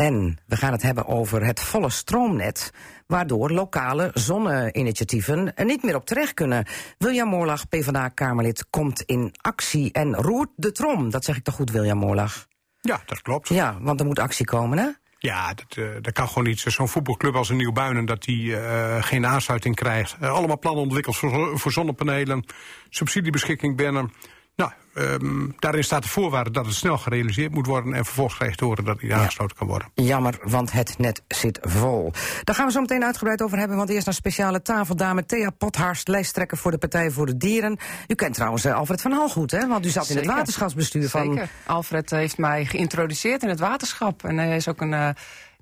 En we gaan het hebben over het volle stroomnet, waardoor lokale zonne-initiatieven er niet meer op terecht kunnen. William Moorlag, PvdA-Kamerlid, komt in actie en roert de trom. Dat zeg ik toch goed, William Moorlag? Ja, dat klopt. Ja, want er moet actie komen, hè? Ja, dat, uh, dat kan gewoon niet. Zo'n voetbalclub als een Nieuwbuinen, dat die uh, geen aansluiting krijgt. Uh, allemaal plannen ontwikkeld voor, voor zonnepanelen, subsidiebeschikking binnen. Nou, um, daarin staat de voorwaarde dat het snel gerealiseerd moet worden... en vervolgens krijgt te horen dat hij aangesloten kan worden. Jammer, want het net zit vol. Daar gaan we zo meteen uitgebreid over hebben... want eerst een speciale tafeldame Thea Potharst... lijsttrekker voor de Partij voor de Dieren. U kent trouwens uh, Alfred van Hal goed, hè? Want u zat Zeker. in het waterschapsbestuur van... Zeker. Alfred heeft mij geïntroduceerd in het waterschap. En hij is ook een... Uh,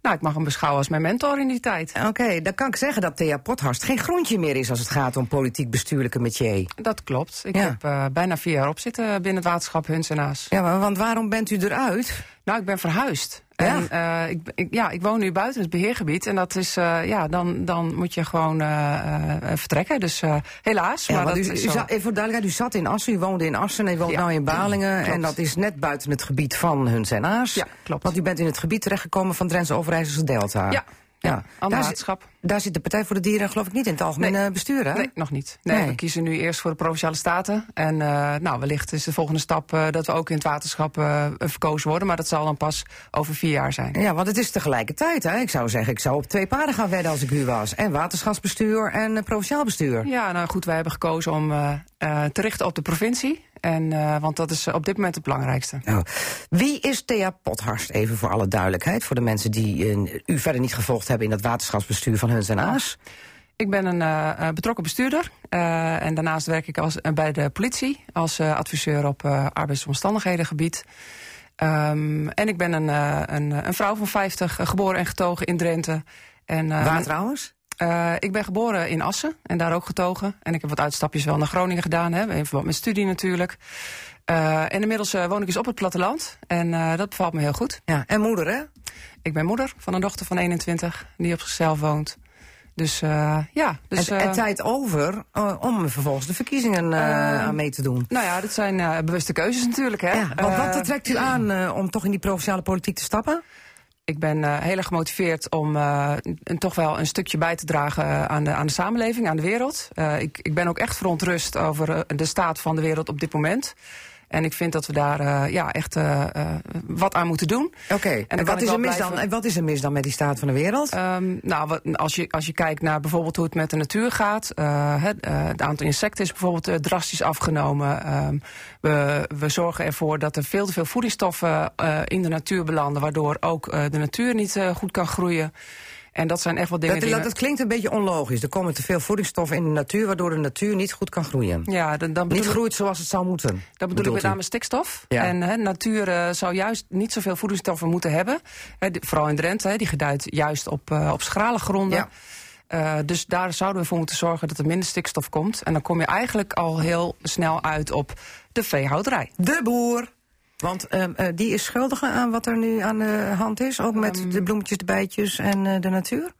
nou, ik mag hem beschouwen als mijn mentor in die tijd. Oké, okay, dan kan ik zeggen dat Thea Pothorst geen groentje meer is... als het gaat om politiek-bestuurlijke métier. Dat klopt. Ik ja. heb uh, bijna vier jaar op zitten binnen het waterschap Huns en Aas. Ja, maar want waarom bent u eruit? Nou, ik ben verhuisd. Ja? En uh, ik, ik, ja, ik woon nu buiten het beheergebied. En dat is, uh, ja, dan, dan moet je gewoon uh, vertrekken. Dus helaas. Ja, maar dat u, is u zat, voor duidelijkheid, u zat in Assen, u woonde in Assen en u woont Ja. nu in Balingen. En dat is net buiten het gebied van Huns en Aas. Ja, klopt. Want u bent in het gebied terechtgekomen van Drentse Overijsselse Delta. Ja, ja, ander Daar, zit, waterschap. daar zit de Partij voor de Dieren geloof ik niet in het algemeen Nee. eh, bestuur, hè? Nee, nog niet. Nee, Nee. We kiezen nu eerst voor de Provinciale Staten. En uh, nou, wellicht is de volgende stap uh, dat we ook in het waterschap uh, verkozen worden. Maar dat zal dan pas over vier jaar zijn. Ja, want het is tegelijkertijd, hè? Ik zou zeggen, ik zou op twee paarden gaan wedden als ik u was. En waterschapsbestuur en eh, provinciaal bestuur. Ja, nou goed, wij hebben gekozen om te richten op de provincie. En, uh, want dat is op dit moment het belangrijkste. Nou, wie is Thea Pothorst, even voor alle duidelijkheid... voor de mensen die uh, u verder niet gevolgd hebben... in dat waterschapsbestuur van Huns en Aas? Ik ben een uh, betrokken bestuurder. En daarnaast werk ik als, bij de politie... als adviseur op arbeidsomstandighedengebied. Um, en ik ben een, een, een, vrouw van 50, geboren en getogen in Drenthe. En, Waar trouwens? Uh, ik ben geboren in Assen en daar ook getogen. En ik heb wat uitstapjes wel naar Groningen gedaan, hè, in verband met studie natuurlijk. Uh, en inmiddels uh, woon ik dus op het platteland en dat bevalt me heel goed. Ja, en moeder, hè? Ik ben moeder van een dochter van 21 die op zichzelf woont. Dus ja. Dus, en, en, tijd over om vervolgens de verkiezingen aan mee te doen. Nou ja, dat zijn bewuste keuzes natuurlijk. Hè? Ja, want wat trekt u aan om toch in die provinciale politiek te stappen? Ik ben uh, heel erg gemotiveerd om uh, een, toch wel een stukje bij te dragen uh, aan, de, aan de samenleving, aan de wereld. ik, ik ben ook echt verontrust over de staat van de wereld op dit moment. En ik vind dat we daar uh, ja, echt uh, uh, wat aan moeten doen. Oké, okay. en, en wat is, er mis dan, en wat is er mis dan met die staat van de wereld? Um, nou, wat, als, je, als je kijkt naar bijvoorbeeld hoe het met de natuur gaat. het, het, aantal insecten is bijvoorbeeld drastisch afgenomen. Um, we, we zorgen ervoor dat er veel te veel voedingsstoffen in de natuur belanden. Waardoor ook de natuur niet goed kan groeien. En dat zijn echt wel dingen dat, die... Dat, klinkt een beetje onlogisch. Er komen te veel voedingsstoffen in de natuur... waardoor de natuur niet goed kan groeien. Ja, dan, dan niet groeit zoals het zou moeten. Dat bedoel ik met name stikstof. Ja. En he, natuur uh, zou juist niet zoveel voedingsstoffen moeten hebben. He, vooral in Drenthe, he, die gedijt juist op, uh, op schrale gronden. Ja. Uh, dus daar zouden we voor moeten zorgen dat er minder stikstof komt. En dan kom je eigenlijk al heel snel uit op de veehouderij. De boer. Want uh, uh, die is schuldig aan wat er nu aan de hand is. Ook met um, de bloemetjes, de bijtjes en uh, de natuur.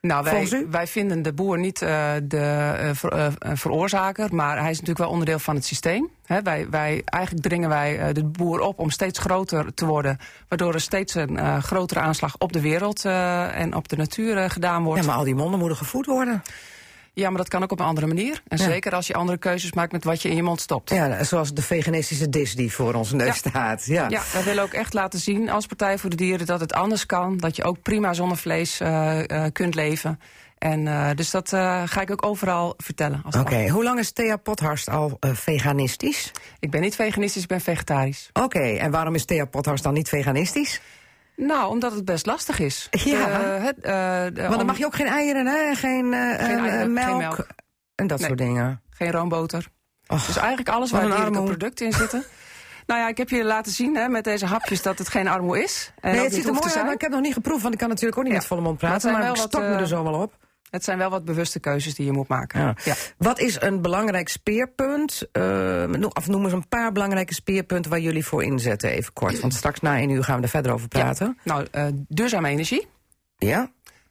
Nou, wij, wij vinden de boer niet uh, de ver, veroorzaker, maar hij is natuurlijk wel onderdeel van het systeem. He, wij, wij, eigenlijk dringen wij de boer op om steeds groter te worden, waardoor er steeds een grotere aanslag op de wereld en op de natuur gedaan wordt. Ja, maar al die monden moeten gevoed worden. Ja, maar dat kan ook op een andere manier. En ja. zeker als je andere keuzes maakt met wat je in je mond stopt. Ja, zoals de veganistische dis die voor onze neus ja. staat. Ja. ja, wij willen ook echt laten zien als Partij voor de Dieren dat het anders kan. Dat je ook prima zonder vlees uh, uh, kunt leven. En uh, dus dat ga ik ook overal vertellen. Oké, okay. hoe lang is Thea Pothorst al veganistisch? Ik ben niet veganistisch, ik ben vegetarisch. Oké, okay. en waarom is Thea Pothorst dan niet veganistisch? Nou, omdat het best lastig is. Ja, uh, het, uh, want dan mag je ook geen eieren, hè? Geen, uh, geen eieren, melk, geen melk. en dat nee. soort dingen. Geen roomboter. Och, dus eigenlijk alles waar dierlijke producten in zitten. Nou ja, ik heb je laten zien hè, met deze hapjes dat het geen armoe is. En nee, het ziet er mooi uit, maar ik heb nog niet geproefd... want ik kan natuurlijk ook niet ja. met volle mond praten... maar, maar ik stok me er zo wel op. Het zijn wel wat bewuste keuzes die je moet maken. Ja. Ja. Wat is een belangrijk speerpunt? Uh, of noem eens een paar belangrijke speerpunten waar jullie voor inzetten, even kort. Want straks na één uur gaan we er verder over praten. Ja. Nou, uh, duurzame energie. Ja.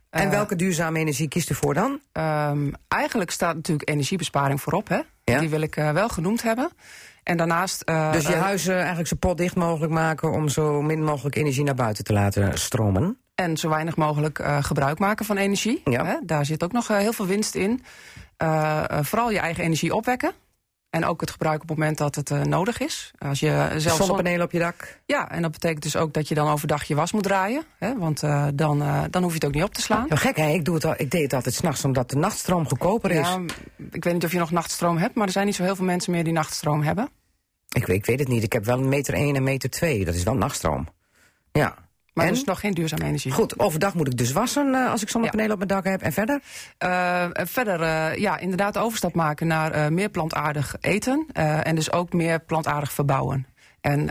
En uh, welke duurzame energie kiest u voor dan? Um, eigenlijk staat natuurlijk energiebesparing voorop. Hè? Ja. Die wil ik wel genoemd hebben. En daarnaast... Uh, dus je huizen eigenlijk zo potdicht mogelijk maken... om zo min mogelijk energie naar buiten te laten stromen? En zo weinig mogelijk uh, gebruik maken van energie. Ja. Hè? Daar zit ook nog uh, heel veel winst in. Uh, vooral je eigen energie opwekken. En ook het gebruik op het moment dat het nodig is. Als je zelf Zonnepanelen op je dak. Ja, en dat betekent dus ook dat je dan overdag je was moet draaien. Hè? Want dan, dan hoef je het ook niet op te slaan. Ja, gek hè, ik, doe het al, ik deed het altijd s'nachts omdat de nachtstroom goedkoper is. Ja, ik weet niet of je nog nachtstroom hebt, maar er zijn niet zo heel veel mensen meer die nachtstroom hebben. Ik weet, ik weet het niet. Ik heb wel een meter 1 en meter 2. Dat is wel nachtstroom. Ja. Maar en? dus nog geen duurzame energie. Goed, overdag moet ik dus wassen uh, als ik zonnepanelen ja. op mijn dak heb. En verder? Uh, verder, uh, ja, inderdaad overstap maken naar meer plantaardig eten. en dus ook meer plantaardig verbouwen. En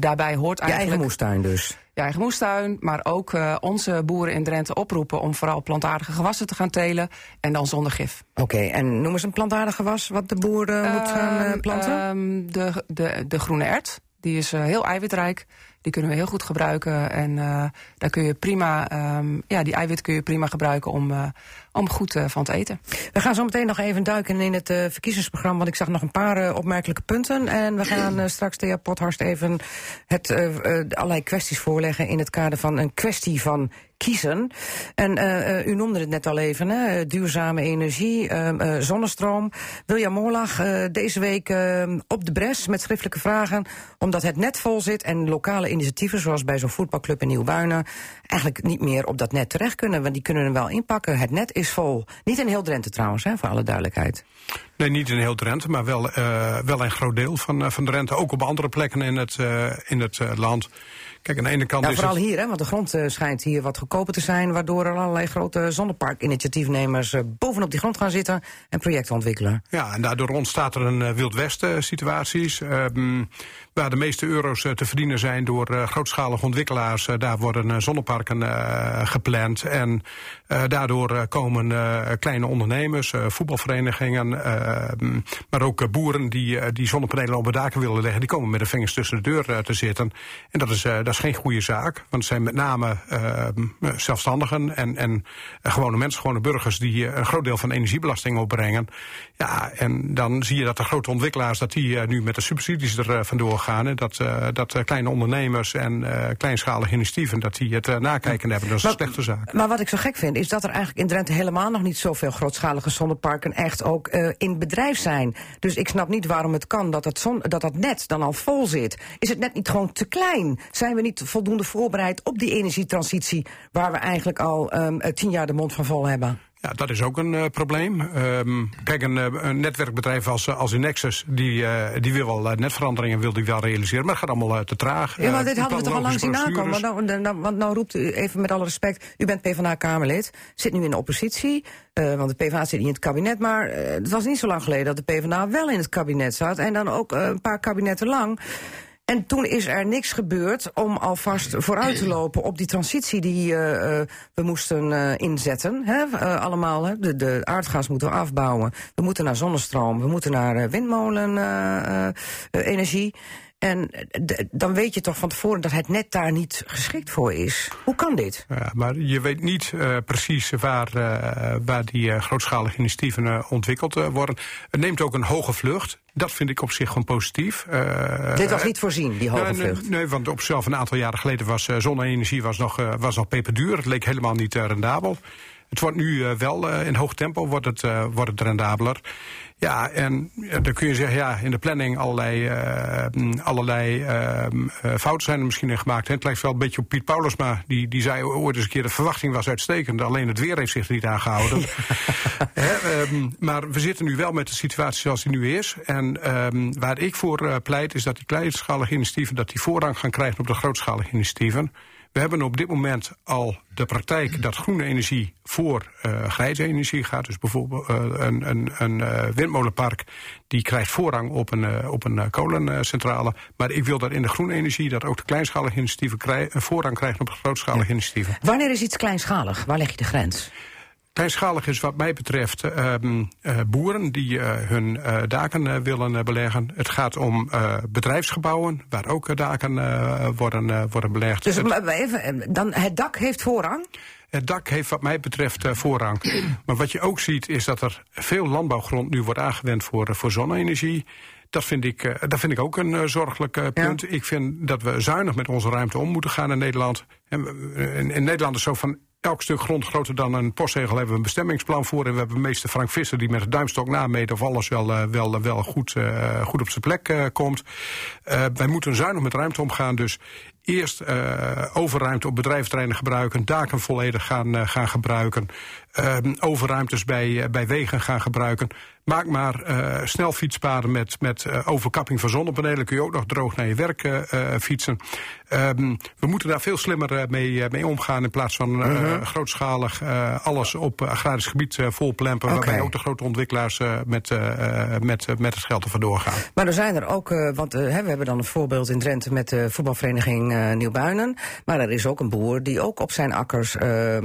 daarbij hoort eigenlijk... Je eigen moestuin dus? Je eigen moestuin, maar ook onze boeren in Drenthe oproepen... om vooral plantaardige gewassen te gaan telen en dan zonder gif. Oké, okay, en noem eens een plantaardig gewas wat de boer moet gaan planten? Um, de, de, de groene ert, die is heel eiwitrijk... Die kunnen we heel goed gebruiken. En daar kun je prima, um, ja, die eiwit kun je prima gebruiken om, uh, om goed uh, van te eten. We gaan zo meteen nog even duiken in het uh, verkiezingsprogramma. Want ik zag nog een paar opmerkelijke punten. En we gaan straks de Pothorst even het, allerlei kwesties voorleggen in het kader van een kwestie van kiezen. En uh, u noemde het net al even, hè, duurzame energie, uh, zonnestroom. William deze week op de bres met schriftelijke vragen... omdat het net vol zit en lokale initiatieven... zoals bij zo'n voetbalclub in Nieuwbuinen... eigenlijk niet meer op dat net terecht kunnen. Want die kunnen er wel inpakken. Het net is vol. Niet in heel Drenthe trouwens, hè, voor alle duidelijkheid. Nee, niet in heel Drenthe, maar wel, wel een groot deel van, van Drenthe. Ook op andere plekken in het, in het land... Kijk, aan de ene kant ja, is vooral het... hier, hè, want de grond uh, schijnt hier wat goedkoper te zijn... waardoor er allerlei grote zonneparkinitiatiefnemers uh, bovenop die grond gaan zitten... en projecten ontwikkelen. Ja, en daardoor ontstaat er een uh, Wild Westen situaties... Um, waar de meeste euro's te verdienen zijn door grootschalige ontwikkelaars. daar worden zonneparken gepland. En daardoor komen kleine ondernemers, voetbalverenigingen... maar ook boeren die, die zonnepanelen op de daken willen leggen... die komen met de vingers tussen de deur te zitten. En dat is, dat is geen goede zaak. Want het zijn met name zelfstandigen en, en gewone mensen, gewone burgers... die een groot deel van de energiebelasting opbrengen. Ja, en dan zie je dat de grote ontwikkelaars... dat die nu met de subsidies er vandoor gaan. En dat, uh, dat kleine ondernemers en kleinschalige initiatieven... dat die het nakijken hebben. Dat is maar, een slechte zaak. Maar wat ik zo gek vind, is dat er eigenlijk in Drenthe... helemaal nog niet zoveel grootschalige zonneparken echt ook in bedrijf zijn. Dus ik snap niet waarom het kan dat het, zon, dat dat net dan al vol zit. Is het net niet gewoon te klein? Zijn we niet voldoende voorbereid op die energietransitie... waar we eigenlijk al um, tien jaar de mond van vol hebben? Ja, dat is ook een uh, probleem. Um, kijk, een, een, netwerkbedrijf als, als Nexus, die, uh, die wil wel uh, netveranderingen wil die wel realiseren, maar het gaat allemaal te traag. Ja, maar dit hadden we toch al lang zien aankomen. Want nou, nou, want nou roept u, even met alle respect, u bent PvdA-Kamerlid, zit nu in de oppositie, want de PvdA zit niet in het kabinet, maar het was niet zo lang geleden dat de PvdA wel in het kabinet zat en dan ook een paar kabinetten lang. En toen is er niks gebeurd om alvast vooruit te lopen op die transitie die uh, we moesten uh, inzetten. Hè? Allemaal, hè? De, de, aardgas moeten we afbouwen. We moeten naar zonnestroom, we moeten naar windmolenenergie. En dan weet je toch van tevoren dat het net daar niet geschikt voor is. Hoe kan dit? Ja, maar je weet niet uh, precies waar, uh, waar die uh, grootschalige initiatieven ontwikkeld worden. Het neemt ook een hoge vlucht. Dat vind ik op zich gewoon positief. Dit was niet voorzien, die hoge vlucht? Nee, nee, want op zichzelf een aantal jaren geleden was zonne-energie was nog, was nog peperduur. Het leek helemaal niet rendabel. Het wordt nu wel in hoog tempo wordt het, wordt het rendabeler. Ja, en dan kun je zeggen, ja, in de planning allerlei, uh, allerlei uh, fouten zijn er misschien in gemaakt. Het lijkt wel een beetje op Piet Paulusma. Die, die zei ooit eens een keer, de verwachting was uitstekend. Alleen het weer heeft zich er niet aan gehouden. He, um, maar we zitten nu wel met de situatie zoals die nu is. En um, waar ik voor uh, pleit, is dat die kleinschalige initiatieven... dat die voorrang gaan krijgen op de grootschalige initiatieven. We hebben op dit moment al de praktijk dat groene energie voor uh, grijze energie gaat. Dus bijvoorbeeld uh, een, een, een uh, windmolenpark die krijgt voorrang op een, op een kolencentrale. Maar ik wil dat in de groene energie dat ook de kleinschalige initiatieven krij voorrang krijgen op de grootschalige ja. initiatieven. Wanneer is iets kleinschalig? Waar leg je de grens? Kleinschalig is wat mij betreft um, uh, boeren die uh, hun uh, daken willen beleggen. Het gaat om bedrijfsgebouwen waar ook daken worden, worden belegd. Dus het, even, dan het dak heeft voorrang? Het dak heeft wat mij betreft voorrang. maar wat je ook ziet is dat er veel landbouwgrond nu wordt aangewend voor, voor zonne-energie. Dat vind ik, dat vind ik ook een zorgelijk punt. Ja. Ik vind dat we zuinig met onze ruimte om moeten gaan in Nederland. En in, in Nederland is zo van elk stuk grond groter dan een postzegel hebben we een bestemmingsplan voor. En we hebben meester Frank Visser die met de duimstok nameet of alles wel, uh, wel, wel goed, uh, goed op zijn plek komt. wij moeten zuinig met ruimte omgaan. Dus eerst overruimte op bedrijventerreinen gebruiken, daken volledig gaan, gaan gebruiken, uh, overruimtes bij, bij wegen gaan gebruiken. Maak maar uh, snel fietspaden met, met uh, overkapping van zonnepanelen. Kun je ook nog droog naar je werk uh, fietsen. Um, we moeten daar veel slimmer mee, mee omgaan in plaats van -huh. grootschalig alles op agrarisch gebied volplempen. Okay. Waarbij ook de grote ontwikkelaars met, met, met het geld er vandoor gaan. Maar er zijn er ook, want we hebben dan een voorbeeld in Drenthe met de voetbalvereniging Nieuwbuinen. Maar er is ook een boer die ook op zijn akkers uh,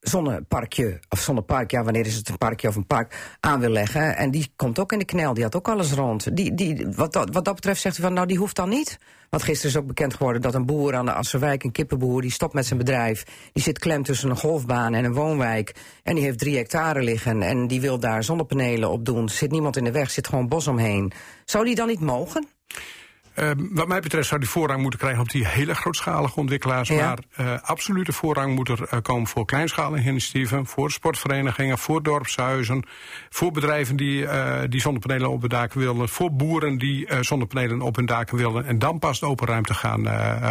zonneparkje, of zonnepark, ja, wanneer is het een parkje of een park, aan wil leggen. En die komt ook in de knel, die had ook alles rond. Die, die, wat, dat, wat dat betreft zegt hij van, nou, die hoeft dan niet. Want gisteren is ook bekend geworden dat een boer aan de Asserwijk, een kippenboer, die stopt met zijn bedrijf. Die zit klem tussen een golfbaan en een woonwijk. En die heeft drie hectare liggen en die wil daar zonnepanelen op doen. Zit niemand in de weg, zit gewoon bos omheen. Zou die dan niet mogen? Uh, wat mij betreft zou die voorrang moeten krijgen op die hele grootschalige ontwikkelaars. Ja. Maar uh, absolute voorrang moet er uh, komen voor kleinschalige initiatieven, voor sportverenigingen, voor dorpshuizen, voor bedrijven die, die zonnepanelen op hun daken willen, voor boeren die zonnepanelen op hun daken willen. En dan pas de open ruimte gaan,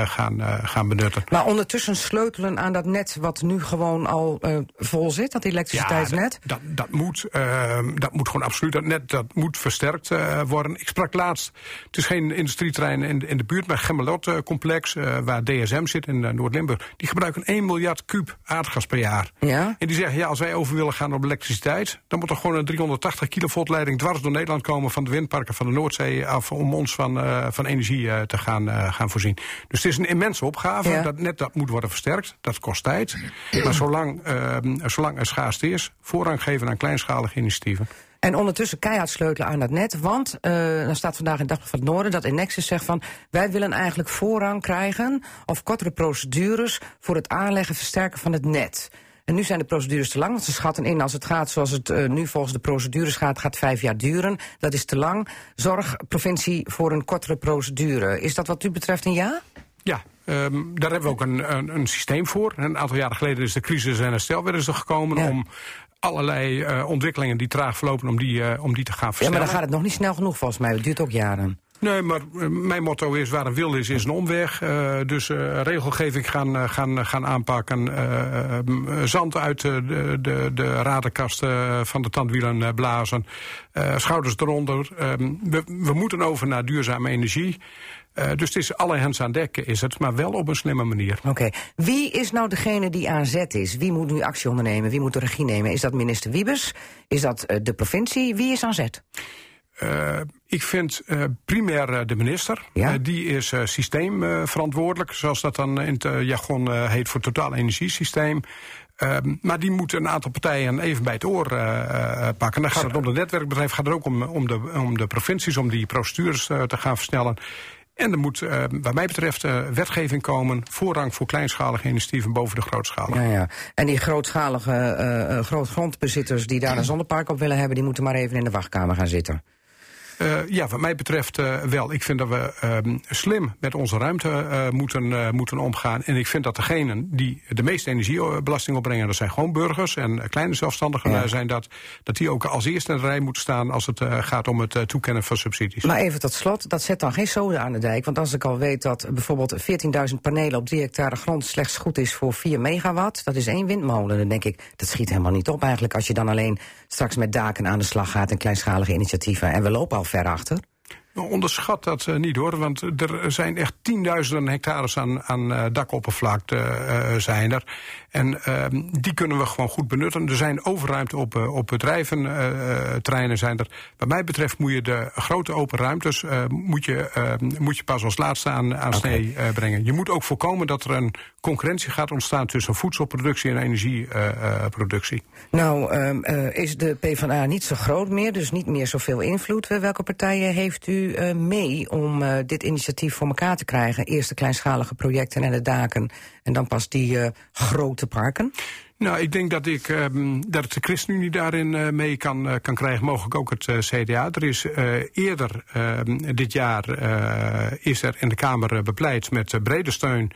gaan, gaan benutten. Maar ondertussen sleutelen aan dat net wat nu gewoon al vol zit, dat elektriciteitsnet? Ja, dat, dat, dat, moet, ehm, dat moet gewoon absoluut, dat net dat moet versterkt worden. Ik sprak laatst, het is geen industrie in, in de buurt bij Gemmelot-complex, uh, waar DSM zit in uh, Noord-Limburg. Die gebruiken 1 miljard kuub aardgas per jaar. Ja? En die zeggen, ja, als wij over willen gaan op elektriciteit, dan moet er gewoon een 380 kilovolt leiding dwars door Nederland komen van de windparken van de Noordzee af om ons van, uh, van energie te gaan, gaan voorzien. Dus het is een immense opgave. Ja. Dat net dat moet worden versterkt. Dat kost tijd. Maar zolang, zolang er schaarste is, voorrang geven aan kleinschalige initiatieven. En ondertussen keihard sleutelen aan dat net. Want uh, dan staat vandaag in Dag van het Noorden dat Nexus zegt van... wij willen eigenlijk voorrang krijgen of kortere procedures... voor het aanleggen versterken van het net. En nu zijn de procedures te lang, want ze schatten in als het gaat zoals het uh, nu volgens de procedures gaat, gaat vijf jaar duren. Dat is te lang. Zorg, provincie, voor een kortere procedure. Is dat wat u betreft een ja? Ja, um, daar hebben we ook een, een, een, systeem voor. Een aantal jaren geleden is de crisis en herstel weer eens er gekomen ja. om allerlei uh, ontwikkelingen die traag verlopen om die, uh, om die te gaan versnellen. Ja, maar dan gaat het nog niet snel genoeg volgens mij. Het duurt ook jaren. Nee, maar uh, mijn motto is waar een wil is, is een omweg. Uh, dus uh, regelgeving gaan, gaan, gaan aanpakken. zand uit de, de, de radenkasten van de tandwielen blazen. schouders eronder. Ehm, we, we moeten over naar duurzame energie. Uh, dus het is alle hens aan dekken, is het, maar wel op een slimme manier. Oké. Okay. Wie is nou degene die aan zet is? Wie moet nu actie ondernemen? Wie moet de regie nemen? Is dat minister Wiebes? Is dat uh, de provincie? Wie is aan zet? Uh, ik vind uh, primair de minister. Ja? Uh, die is systeemverantwoordelijk, zoals dat dan in het jargon heet voor totaal energiesysteem. maar die moet een aantal partijen even bij het oor pakken. Dan gaat het om het netwerkbedrijf, gaat het ook om, om, de, om de provincies, om die procedures te gaan versnellen. En er moet, uh, wat mij betreft, uh, wetgeving komen. Voorrang voor kleinschalige initiatieven boven de grootschalige. Ja, ja. En die grootschalige uh, grootgrondbezitters die daar een zonnepark op willen hebben... die moeten maar even in de wachtkamer gaan zitten. Uh, ja, wat mij betreft uh, wel. Ik vind dat we uh, slim met onze ruimte moeten, moeten omgaan. En ik vind dat degenen die de meeste energiebelasting opbrengen... dat zijn gewoon burgers en kleine zelfstandigen ja. zijn dat... dat die ook als eerste in de rij moeten staan... als het gaat om het toekennen van subsidies. Maar even tot slot, dat zet dan geen zoden aan de dijk. Want als ik al weet dat bijvoorbeeld 14.000 panelen op 3 hectare grond... slechts goed is voor 4 megawatt, dat is één windmolen. Dan denk ik, dat schiet helemaal niet op eigenlijk... als je dan alleen straks met daken aan de slag gaat... en kleinschalige initiatieven. En we lopen al ver achter. Onderschat dat uh, niet hoor, want er zijn echt tienduizenden hectares aan, aan uh, dakoppervlakte uh, zijn er. En ehm, die kunnen we gewoon goed benutten. Er zijn overruimte op, op bedrijventerreinen zijn er. Wat mij betreft moet je de grote open ruimtes moet je, ehm, moet je pas als laatste aan, aan okay. snee brengen. Je moet ook voorkomen dat er een concurrentie gaat ontstaan tussen voedselproductie en energieproductie. nou, um, is de PvdA niet zo groot meer, dus niet meer zoveel invloed. Welke partijen heeft u uh, mee om uh, dit initiatief voor elkaar te krijgen? Eerst de kleinschalige projecten en de daken en dan pas die uh, grote parken? Nou, ik denk dat, ik, um, dat de ChristenUnie daarin mee kan, kan krijgen, mogelijk ook het CDA. Er is eerder dit jaar is er in de Kamer bepleit met brede steun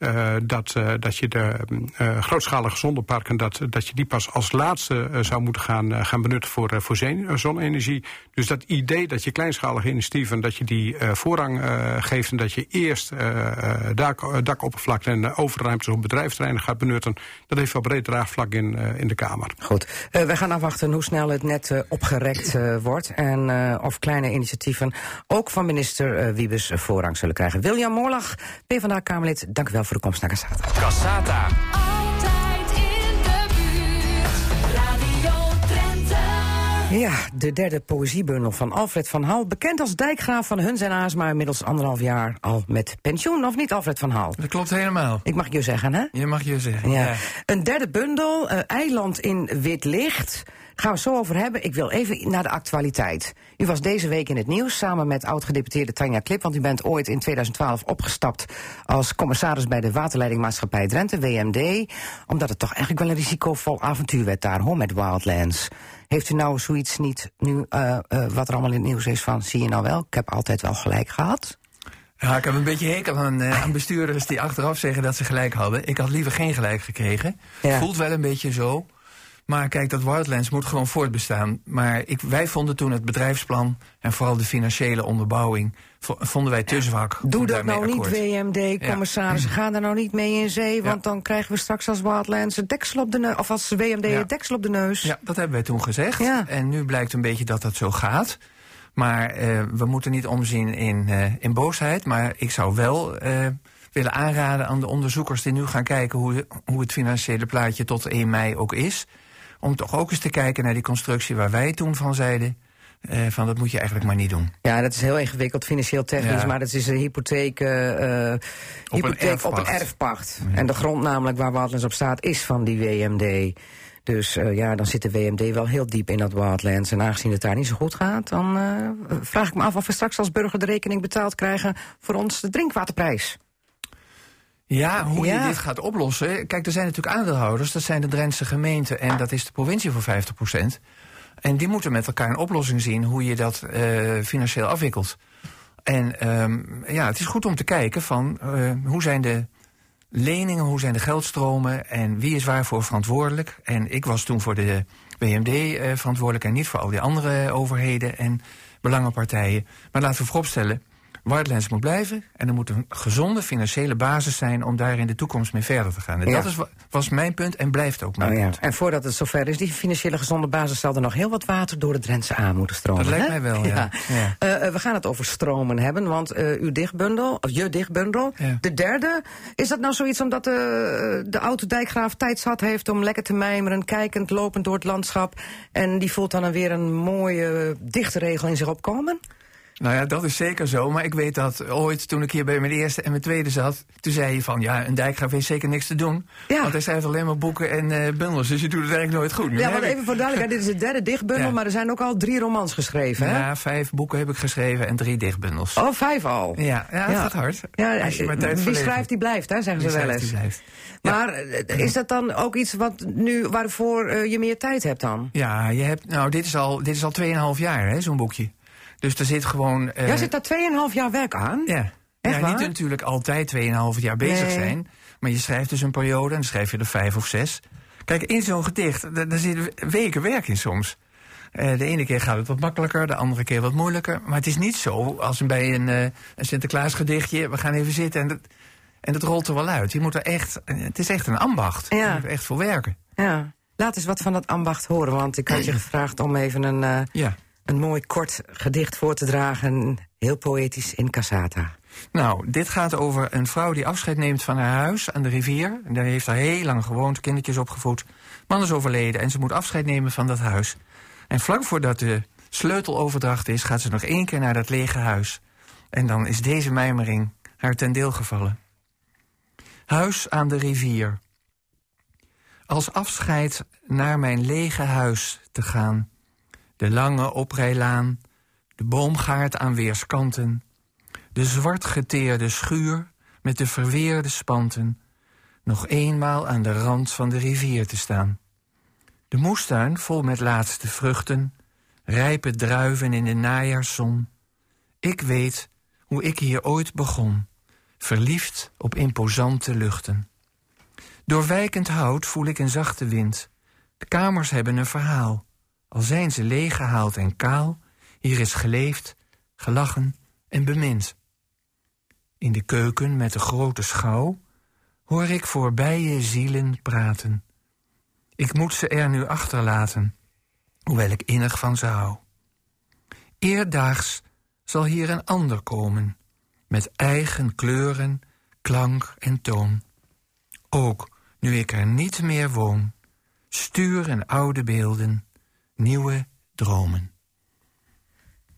uh, dat, uh, dat je de uh, grootschalige zonneparken, dat, dat je die pas als laatste zou moeten gaan, gaan benutten voor, voor zonne-energie. Dus dat idee dat je kleinschalige initiatieven, dat je die voorrang geeft en dat je eerst dak, dakoppervlakte en overruimtes op bedrijfsterreinen gaat benutten, dat heeft wel breed draagvlak in, in de Kamer. Goed, we gaan afwachten hoe snel het net opgerekt wordt en of kleine initiatieven ook van minister Wiebes voorrang zullen krijgen. William Moorlag, PvdA-Kamerlid, dank u wel voor de komst naar Cassata. Cassata. Altijd in de buurt. Radio Drenthe. Ja, de derde poëziebundel van Alfred van Hal. Bekend als dijkgraaf van Huns en Aasma. Inmiddels anderhalf jaar al met pensioen, of niet Alfred van Hal? Dat klopt helemaal. Ik mag je zeggen, hè? Je mag je zeggen, Ja. ja. Een derde bundel, eh, Eiland in Wit Licht. Gaan we het zo over hebben. Ik wil even naar de actualiteit. U was deze week in het nieuws samen met oud-gedeputeerde Tanja Klip... want u bent ooit in 2012 opgestapt als commissaris... bij de waterleidingmaatschappij Drenthe, WMD... omdat het toch eigenlijk wel een risicovol avontuur werd daar, hoor, met Wildlands. Heeft u nou zoiets niet, nu eh, eh, wat er allemaal in het nieuws is van... zie je nou wel, ik heb altijd wel gelijk gehad? Ja, ik heb een beetje hekel aan, eh, aan bestuurders die achteraf zeggen dat ze gelijk hadden. Ik had liever geen gelijk gekregen. Ja. Voelt wel een beetje zo. Maar kijk, dat Wildlands moet gewoon voortbestaan. Maar ik, wij vonden toen het bedrijfsplan en vooral de financiële onderbouwing... vo- vonden wij te zwak. Doe dat nou niet, akkoord. WMD-commissaris. Ga daar nou niet mee in zee, want dan krijgen we straks als Wildlands een deksel op de neus. Of als WMD Ja. een deksel op de neus. Ja, dat hebben wij toen gezegd. Ja. En nu blijkt een beetje dat dat zo gaat. Maar eh, we moeten niet omzien in, eh, in boosheid. Maar ik zou wel eh, willen aanraden aan de onderzoekers die nu gaan kijken hoe, hoe het financiële plaatje tot 1 mei ook is. Om toch ook eens te kijken naar die constructie waar wij toen van zeiden. eh, van dat moet je eigenlijk maar niet doen. Ja, dat is heel ingewikkeld, financieel technisch, Ja. maar dat is een hypotheek, eh, eh, hypotheek op een erfpacht. En de grond namelijk waar Wildlands op staat is van die WMD. Dus ja, dan zit de WMD wel heel diep in dat Wildlands. En aangezien het daar niet zo goed gaat, dan vraag ik me af of we straks als burger de rekening betaald krijgen voor ons de drinkwaterprijs. Ja, hoe Ja. je dit gaat oplossen. Kijk, er zijn natuurlijk aandeelhouders. Dat zijn de Drentse gemeenten en dat is de provincie voor 50% En die moeten met elkaar een oplossing zien hoe je dat eh, financieel afwikkelt. En ehm, ja, het is goed om te kijken van eh, hoe zijn de leningen, hoe zijn de geldstromen en wie is waarvoor verantwoordelijk. En ik was toen voor de BMD eh, verantwoordelijk en niet voor al die andere overheden en belangenpartijen. Maar laten we vooropstellen, Wildlands moet blijven en er moet een gezonde financiële basis zijn om daar in de toekomst mee verder te gaan. En Ja. dat is, wa- was mijn punt en blijft ook mijn ja. punt. En voordat het zover is, die financiële gezonde basis... zal er nog heel wat water door de Drentse aan moeten stromen. Dat lijkt hè? mij wel, ja. Ja. Eh, eh, we gaan het over stromen hebben, want eh, uw dichtbundel, of je dichtbundel, de derde... is dat nou zoiets omdat de, de oude dijkgraaf tijd zat heeft... om lekker te mijmeren, kijkend, lopend door het landschap... en die voelt dan weer een mooie dichtregel in zich opkomen? Nou ja, dat is zeker zo. Maar ik weet dat ooit, toen ik hier bij mijn eerste en mijn tweede zat... toen zei je van, ja, een dijkgraaf heeft zeker niks te doen. Ja. Want hij schrijft alleen maar boeken en eh, bundels. Dus je doet het eigenlijk nooit goed. Ja, want even voor duidelijkheid, dit is de derde dichtbundel... Ja. maar er zijn ook al drie romans geschreven, hè? Ja, vijf boeken heb ik geschreven en drie dichtbundels. Oh, vijf al. Ja, ja, het Ja. gaat hard. Ja, Als je maar tijd wie schrijft, die blijft, hè, zeggen Wie ze wel schrijft, eens. die blijft. Ja. Maar eh, is dat dan ook iets wat nu, waarvoor eh, je meer tijd hebt dan? Ja, je hebt, nou, dit is al, dit is al 2,5 jaar, hè, zo'n boekje. Dus er zit gewoon... eh, Jij zit daar 2,5 jaar werk aan? Ja. Echt ja, waar? niet natuurlijk altijd 2,5 jaar bezig Nee. zijn. Maar je schrijft dus een periode en dan schrijf je er vijf of zes. Kijk, in zo'n gedicht, da- daar zitten weken werk in soms. Eh, de ene keer gaat het wat makkelijker, de andere keer wat moeilijker. Maar het is niet zo als bij een, eh, een Sinterklaas gedichtje... we gaan even zitten en dat, en dat rolt er wel uit. Je moet er echt, het is echt een ambacht. Ja. Je moet er echt voor werken. Ja. Laat eens wat van dat ambacht horen, want ik had je gevraagd om even een, Ja. Een mooi kort gedicht voor te dragen. Heel poëtisch in Casata. Nou, dit gaat over een vrouw die afscheid neemt van haar huis aan de rivier. En daar heeft haar heel lang gewoond, kindertjes opgevoed. Man is overleden en ze moet afscheid nemen van dat huis. En vlak voordat de sleuteloverdracht is, gaat ze nog één keer naar dat lege huis. En dan is deze mijmering haar ten deel gevallen. Huis aan de rivier. Als afscheid naar mijn lege huis te gaan. De lange oprijlaan, de boomgaard aan weerskanten de zwart geteerde schuur met de verweerde spanten, nog eenmaal aan de rand van de rivier te staan. De moestuin vol met laatste vruchten, rijpe druiven in de najaarszon. Ik weet hoe ik hier ooit begon, verliefd op imposante luchten. Door wijkend hout voel ik een zachte wind. De kamers hebben een verhaal, al zijn ze leeggehaald en kaal. Hier is geleefd, gelachen en bemind. In de keuken met de grote schouw hoor ik voorbije zielen praten. Ik moet ze er nu achterlaten, hoewel ik innig van ze hou. Eerdaags zal hier een ander komen, met eigen kleuren, klank en toon. Ook nu ik er niet meer woon, sturen oude beelden, nieuwe dromen.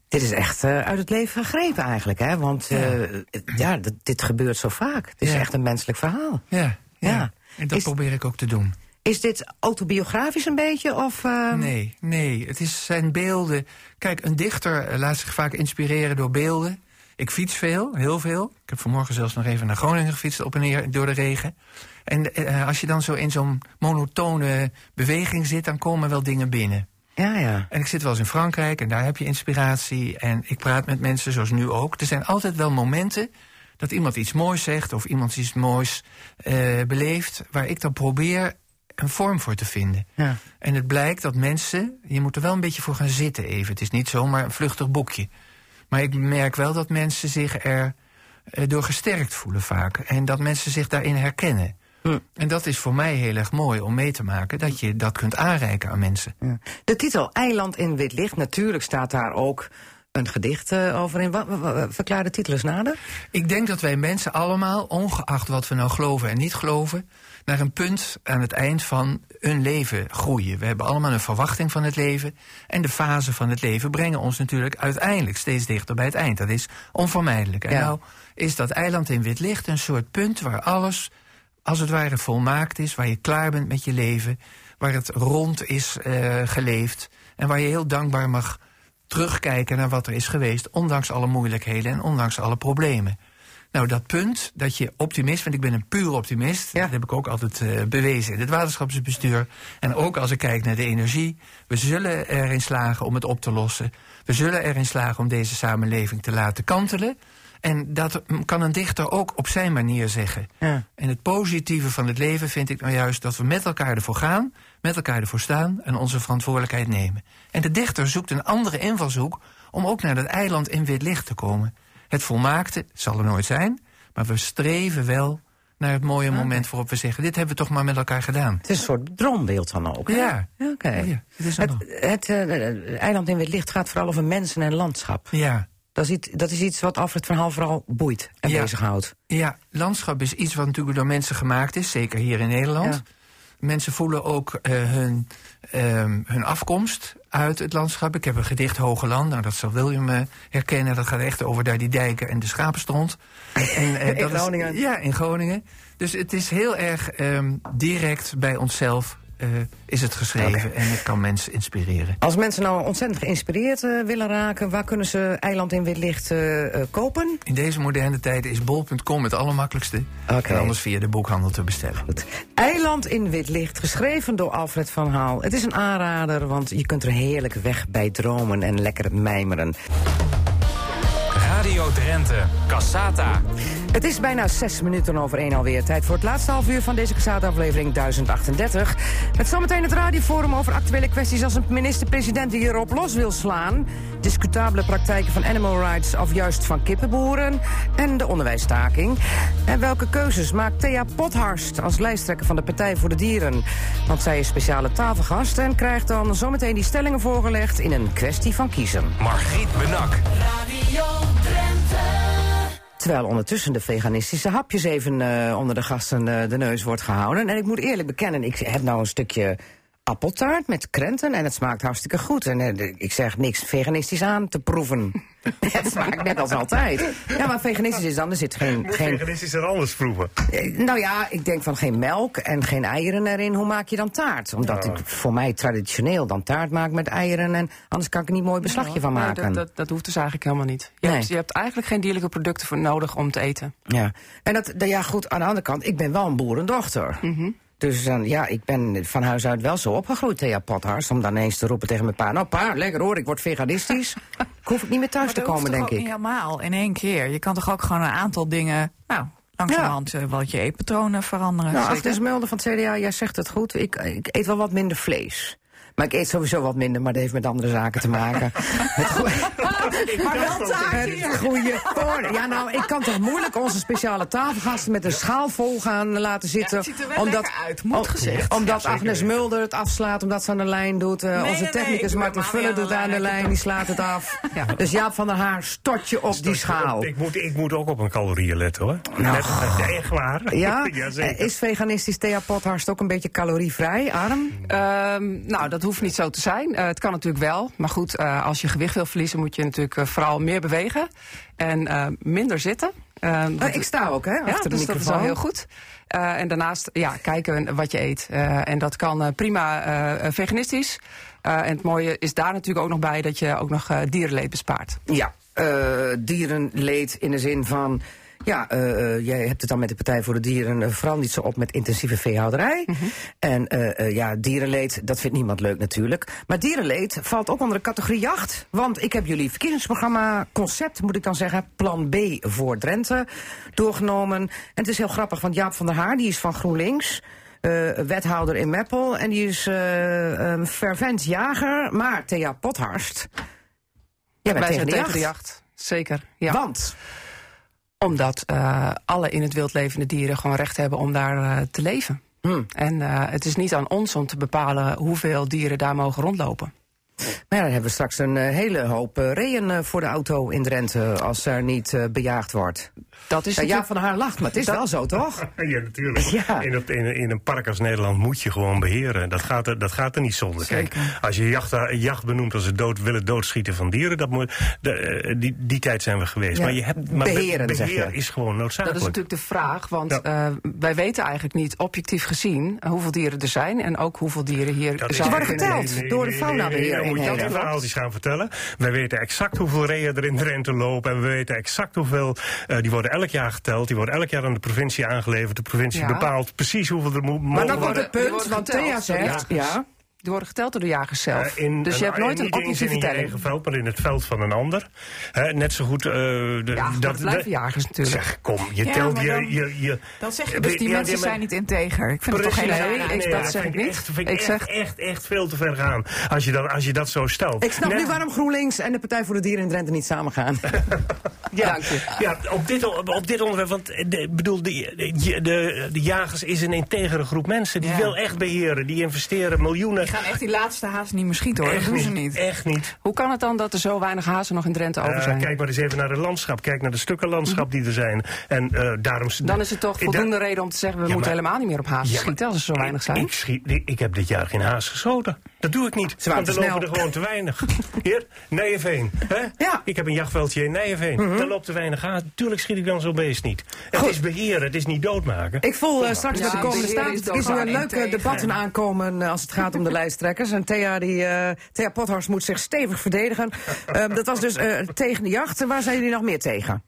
Dit is echt uh, uit het leven gegrepen eigenlijk, hè? Want uh, ja, dit gebeurt zo vaak. Het is Ja. echt een menselijk verhaal. Ja, ja. Ja. En dat Is- probeer ik ook te doen. Is dit autobiografisch een beetje? Of, uh, Nee, nee. Het is zijn beelden. Kijk, een dichter eh, laat zich vaak inspireren door beelden. Ik fiets veel, heel veel. Ik heb vanmorgen zelfs nog even naar Groningen gefietst op en neer door de regen. En eh, als je dan zo in zo'n monotone beweging zit, dan komen wel dingen binnen. Ja, ja. En ik zit wel eens in Frankrijk en daar heb je inspiratie. En ik praat met mensen zoals nu ook. Er zijn altijd wel momenten dat iemand iets moois zegt of iemand iets moois eh, beleeft, waar ik dan probeer een vorm voor te vinden. ja. En het blijkt dat mensen, je moet er wel een beetje voor gaan zitten even. Het is niet zomaar een vluchtig boekje. Maar ik merk wel dat mensen zich er eh, door gesterkt voelen vaak. En dat mensen zich daarin herkennen. Hm. En dat is voor mij heel erg mooi om mee te maken. Dat je dat kunt aanreiken aan mensen. Ja. De titel Eiland in wit licht. Natuurlijk staat daar ook een gedicht eh, over in. Verklaar de titel eens nader. Ik denk dat wij mensen allemaal, ongeacht wat we nou geloven en niet geloven, naar een punt aan het eind van een leven groeien. We hebben allemaal een verwachting van het leven. En de fase van het leven brengen ons natuurlijk uiteindelijk steeds dichter bij het eind. Dat is onvermijdelijk. En Ja. nou is dat eiland in wit licht een soort punt waar alles als het ware volmaakt is, waar je klaar bent met je leven, waar het rond is eh, geleefd en waar je heel dankbaar mag terugkijken naar wat er is geweest, ondanks alle moeilijkheden en ondanks alle problemen. Nou, dat punt dat je optimist, want ik ben een puur optimist, Ja. dat heb ik ook altijd eh, bewezen in het waterschapsbestuur. En ook als ik kijk naar de energie, we zullen erin slagen om het op te lossen. We zullen erin slagen om deze samenleving te laten kantelen. En dat kan een dichter ook op zijn manier zeggen. Ja. En het positieve van het leven vind ik nou juist dat we met elkaar ervoor gaan, met elkaar ervoor staan en onze verantwoordelijkheid nemen. En de dichter zoekt een andere invalshoek om ook naar dat eiland in wit licht te komen. Het volmaakte zal er nooit zijn, maar we streven wel naar het mooie moment waarop we zeggen: dit hebben we toch maar met elkaar gedaan. Het is een soort droombeeld dan ook. hè? Ja. Oké. Ja, het het eh, eiland in wit licht gaat vooral over mensen en landschap. Ja. Dat is, iets, dat is iets wat Alfred van Hal vooral boeit en Ja. bezighoudt. Ja, landschap is iets wat natuurlijk door mensen gemaakt is, zeker hier in Nederland. Ja. Mensen voelen ook eh, hun, ehm, hun afkomst uit het landschap. Ik heb een gedicht Hoge Land, nou dat zal William eh, herkennen. Dat gaat echt over daar die dijken en de schapenstront. En, eh, In dat is- Groningen. ja, in Groningen. Dus het is heel erg ehm, direct bij onszelf eh, is het geschreven. En het kan mensen inspireren. Als mensen nou ontzettend geïnspireerd eh, willen raken... waar kunnen ze Eiland in wit licht eh, kopen? In deze moderne tijden is bol.com het allermakkelijkste. Oké. En anders via de boekhandel te bestellen. Goed. Eiland in wit licht, geschreven door Alfred van Haal. Het is een aanrader, want je kunt er heerlijk weg bij dromen en lekker mijmeren. Radio Drenthe, Cassata. Het is bijna zes minuten over één alweer. Tijd voor het laatste half uur van deze Casata-aflevering 1038. Met zometeen het radioforum over actuele kwesties als een minister-president die erop los wil slaan. Discutabele praktijken van animal rights of juist van kippenboeren. En de onderwijsstaking. En welke keuzes maakt Thea Pothorst als lijsttrekker van de Partij voor de Dieren? Want zij is speciale tafelgast en krijgt dan zometeen die stellingen voorgelegd in een kwestie van kiezen. Margriet Benak. Terwijl ondertussen de veganistische hapjes even eh, onder de gasten eh, de neus wordt gehouden. En ik moet eerlijk bekennen, ik heb nou een stukje appeltaart met krenten en het smaakt hartstikke goed. En eh, ik zeg niks veganistisch aan te proeven. het smaakt net als altijd. Ja, maar veganistisch is dan, er zit geen... geen Veganistisch er anders proeven. eh, nou ja, ik denk van geen melk en geen eieren erin. Hoe maak je dan taart? Omdat ik voor mij traditioneel dan taart maak met eieren. En anders kan ik er niet mooi beslagje van Nee, maken. dat, dat, dat hoeft dus eigenlijk helemaal niet. Je, Nee. hebt, je hebt eigenlijk geen dierlijke producten voor nodig om te eten. Ja, en dat, dat- ja goed, aan de andere kant, ik ben wel een boerendochter. Dus dan, ja, ik ben van huis uit wel zo opgegroeid, Thea Pothars. Om dan eens te roepen tegen mijn pa, nou pa, lekker hoor, ik word veganistisch. ik hoef ik niet meer thuis Maar te komen, denk ik. niet helemaal in één keer. Je kan toch ook gewoon een aantal dingen, nou, langzamerhand eh, wat je eetpatronen veranderen. Nou. Agnes Mulder van het CDA, jij zegt het goed. Ik, ik eet wel wat minder vlees. Maar ik eet sowieso wat minder, maar dat heeft met andere zaken te maken. het, Maar wel taartje. Voor. Ja, nou, ik kan toch moeilijk onze speciale tafelgasten met een schaal vol gaan laten zitten. het ziet er wel lekker uit, moet om- gezegd. Omdat Agnes Mulder het afslaat, omdat ze aan de lijn doet. eh, Nee, onze technicus nee, Martin Vullen doet aan de lijn, die slaat het af. Dus Jaap van der Haar, stort je op die schaal. Ik moet, ik moet ook op mijn calorieën letten hoor. Nou. Net, echt waar. Ja? Eh, Is veganistisch Thea Pothorst ook een beetje calorievrij, Arm? Ehm, nou, dat hoeft niet zo te zijn. Eh, het kan natuurlijk wel. Maar goed, eh, als je gewicht wil verliezen, moet je natuurlijk eh, vooral meer bewegen. En eh, minder zitten. Eh, dat- ik sta ook, hè, ja, achter de dus dat is wel heel goed. En daarnaast ja, kijken wat je eet. En dat kan prima veganistisch. En het mooie is daar natuurlijk ook nog bij dat je ook nog dierenleed bespaart. Ja, dierenleed in de zin van. Ja, eh, eh, jij hebt het dan met de Partij voor de Dieren eh, vooral niet zo op met intensieve veehouderij. En eh, eh, ja, dierenleed, dat vindt niemand leuk natuurlijk. Maar dierenleed valt ook onder de categorie jacht. Want ik heb jullie verkiezingsprogramma, concept moet ik dan zeggen, plan B voor Drenthe, doorgenomen. En het is heel grappig, want Jaap van der Haar, die is van GroenLinks. wethouder in Meppel. En die is een fervent jager. Maar Thea Pothorst. Jij bent Wij tegen zijn de tegen jacht. de jacht. Zeker. Ja. Want? Omdat eh, alle in het wild levende dieren gewoon recht hebben om daar eh, te leven. Hmm. En eh, het is niet aan ons om te bepalen hoeveel dieren daar mogen rondlopen. Maar ja, dan hebben we straks een hele hoop eh, voor de auto in Drenthe als er niet bejaagd wordt. Dat is Ja, natuurlijk- van haar lacht, maar het is wel zo, toch? Ja, natuurlijk. Ja. In, het, in, in een park als Nederland moet je gewoon beheren. Dat gaat er, dat gaat er niet zonder. Kijk, als je jacht, jacht benoemt als het dood, willen doodschieten van dieren, dat moet, de, eh, die, die tijd zijn we geweest. Ja. Maar, je hebt, maar Beheren, be- zeg beheer je. is gewoon Dat noodzakelijk. is natuurlijk de vraag, want Ja. eh, wij weten eigenlijk niet objectief gezien eh, hoeveel dieren er zijn en ook hoeveel dieren hier Dat worden geteld door de faunabeheer Dan moet je verhaaltjes gaan vertellen. Wij weten exact hoeveel reeën er in Drenthe lopen. En we weten exact hoeveel. eh, die worden elk jaar geteld. Die worden elk jaar aan de provincie aangeleverd. De provincie Ja. bepaalt precies hoeveel er moet Maar dan komt het punt, want Thea zegt... Ja, Die worden geteld door de jagers zelf. In dus je hebt nooit een objectieve in je telling. eigen veld, maar in het veld van een ander. Hè, net zo goed. eh, de, Ja, het blijven jagers natuurlijk. Zeg, kom, je Ja, telt je, dan- je, je. Dan zeg je dus die ja, mensen zijn niet integer. Ik vind het toch geen Nee, ik- dat zeg ik niet. Echt, vind ik echt, zeg- echt, echt veel te ver gaan. Als je dat, als je dat zo stelt. ik snap Net- nu waarom GroenLinks en de Partij voor de Dieren in Drenthe niet samengaan. Ja, Dank je. ja op, dit, op dit onderwerp, want eh, de, ik bedoel, de, de, de, de jagers is een integere groep mensen. Die Ja. wil echt beheren, die investeren miljoenen. Gaan echt die laatste haas niet meer schieten hoor. Dat doen ze niet. Echt niet. Hoe kan het dan dat er zo weinig hazen nog in Drenthe over Eh, zijn? kijk maar eens even naar het landschap. Kijk naar de stukken landschap die er zijn. En eh, daarom... Dan is het toch voldoende da- reden om te zeggen... we Ja, moeten maar- helemaal niet meer op hazen Ja, schieten als er zo weinig zijn. Ik, schiet, ik, heb dit jaar geen haas geschoten. Dat doe ik niet. Ze waren want er lopen er gewoon te weinig. Hier, Nijenveen. Hè? Ja. Ik heb een jachtveldje in Nijenveen. Daar loopt te weinig haas. Tuurlijk schiet ik dan zo'n beest niet. Het Goed. is beheren, het is niet doodmaken. Ik voel eh, straks Ja, bij de komende beheer is statenverkiezingen doodgaan leuke debatten aankomen als het gaat om de lijsttrekkers. En Thea, die, eh, Thea Pothorst moet zich stevig verdedigen. Eh, dat was dus eh, tegen de jacht. Waar zijn jullie nog meer tegen?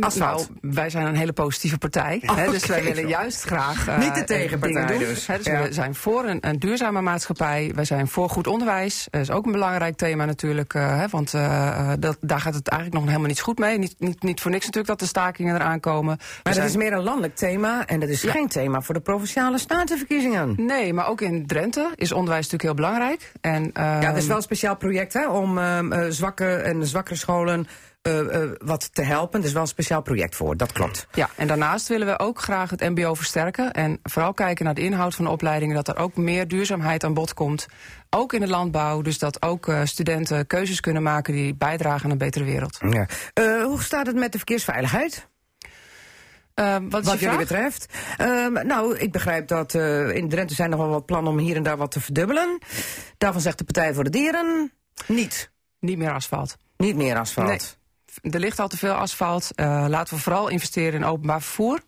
Asfalt. nou, wij zijn een hele positieve partij. hè, dus wij willen juist graag. eh, Niet de tegenpartij dingen doen. dus. Hè, dus Ja. We zijn voor een, een duurzame maatschappij. Wij zijn voor goed onderwijs. Dat is ook een belangrijk thema natuurlijk. eh, hè, want eh, eh, dat, daar gaat het eigenlijk nog helemaal niet zo goed mee. Niet, niet, niet voor niks natuurlijk dat de stakingen eraan komen. We Maar dat is meer een landelijk thema. En dat is geen thema voor de provinciale statenverkiezingen. Nee, maar ook in Drenthe is onderwijs natuurlijk heel belangrijk. En, Ja, dat is ehm, wel een speciaal project hè, om ehm, eh, zwakke en zwakkere scholen eh, eh, wat te helpen. Er is wel een speciaal project voor, dat klopt. Ja, en daarnaast willen we ook graag het MBO versterken. En vooral kijken naar de inhoud van de opleidingen. Dat er ook meer duurzaamheid aan bod komt. Ook in de landbouw. Dus dat ook eh, studenten keuzes kunnen maken die bijdragen aan een betere wereld. Ja. Eh, hoe staat het met de verkeersveiligheid? Eh, wat jullie betreft. Ehm, nou, ik begrijp dat eh, in Drenthe zijn nog wel wat plannen om hier en daar wat te verdubbelen. Daarvan zegt de Partij voor de Dieren niet. Niet meer asfalt. Niet meer asfalt. Nee. Er ligt al te veel asfalt. Eh, laten we vooral investeren in openbaar vervoer.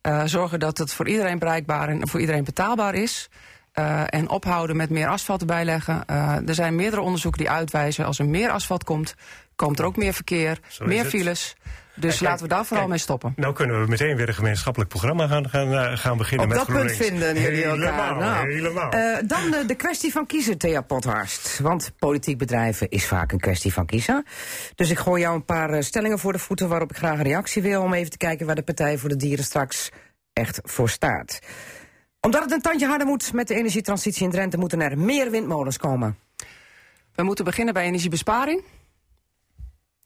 Eh, zorgen dat het voor iedereen bereikbaar en voor iedereen betaalbaar is. Eh, en ophouden met meer asfalt erbij leggen. Er zijn meerdere onderzoeken die uitwijzen... als er meer asfalt komt, komt er ook meer verkeer, Zo meer het. Dus kijk, laten we daar vooral kijk. mee stoppen. Nou kunnen we meteen weer een gemeenschappelijk programma gaan, gaan, eh, gaan beginnen Op met dat punt vinden jullie elkaar. Helemaal, Nou, helemaal. eh, dan eh, de kwestie van kiezen, Thea Pothorst. Want politiek bedrijven is vaak een kwestie van kiezen. Dus ik gooi jou een paar stellingen voor de voeten... waarop ik graag een reactie wil... om even te kijken waar de Partij voor de Dieren straks echt voor staat. Omdat het een tandje harder moet met de energietransitie in Drenthe... moeten er meer windmolens komen. We moeten beginnen bij energiebesparing.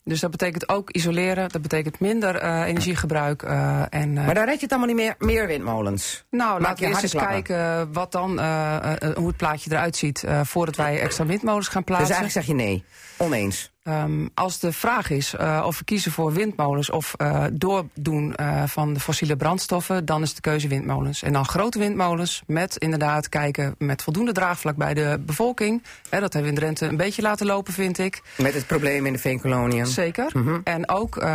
Dus dat betekent ook isoleren, dat betekent minder uh, energiegebruik. Uh, en, uh, maar daar red je het allemaal niet meer, meer windmolens? Nou, laten we eerst eens kijken wat dan, hoe het plaatje eruit ziet... voordat wij extra windmolens gaan plaatsen. Dus eigenlijk zeg je nee, oneens? Um, als de vraag is uh, of we kiezen voor windmolens of uh, doordoen uh, van de fossiele brandstoffen, dan is de keuze windmolens. En dan grote windmolens met inderdaad kijken met voldoende draagvlak bij de bevolking. Hè, dat hebben we in Drenthe een beetje laten lopen, vind ik. Met het probleem in de veenkoloniën. Zeker. Mm -hmm. En ook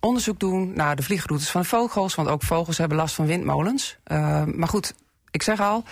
onderzoek doen naar de vliegroutes van vogels, want ook vogels hebben last van windmolens. maar goed, ik zeg al,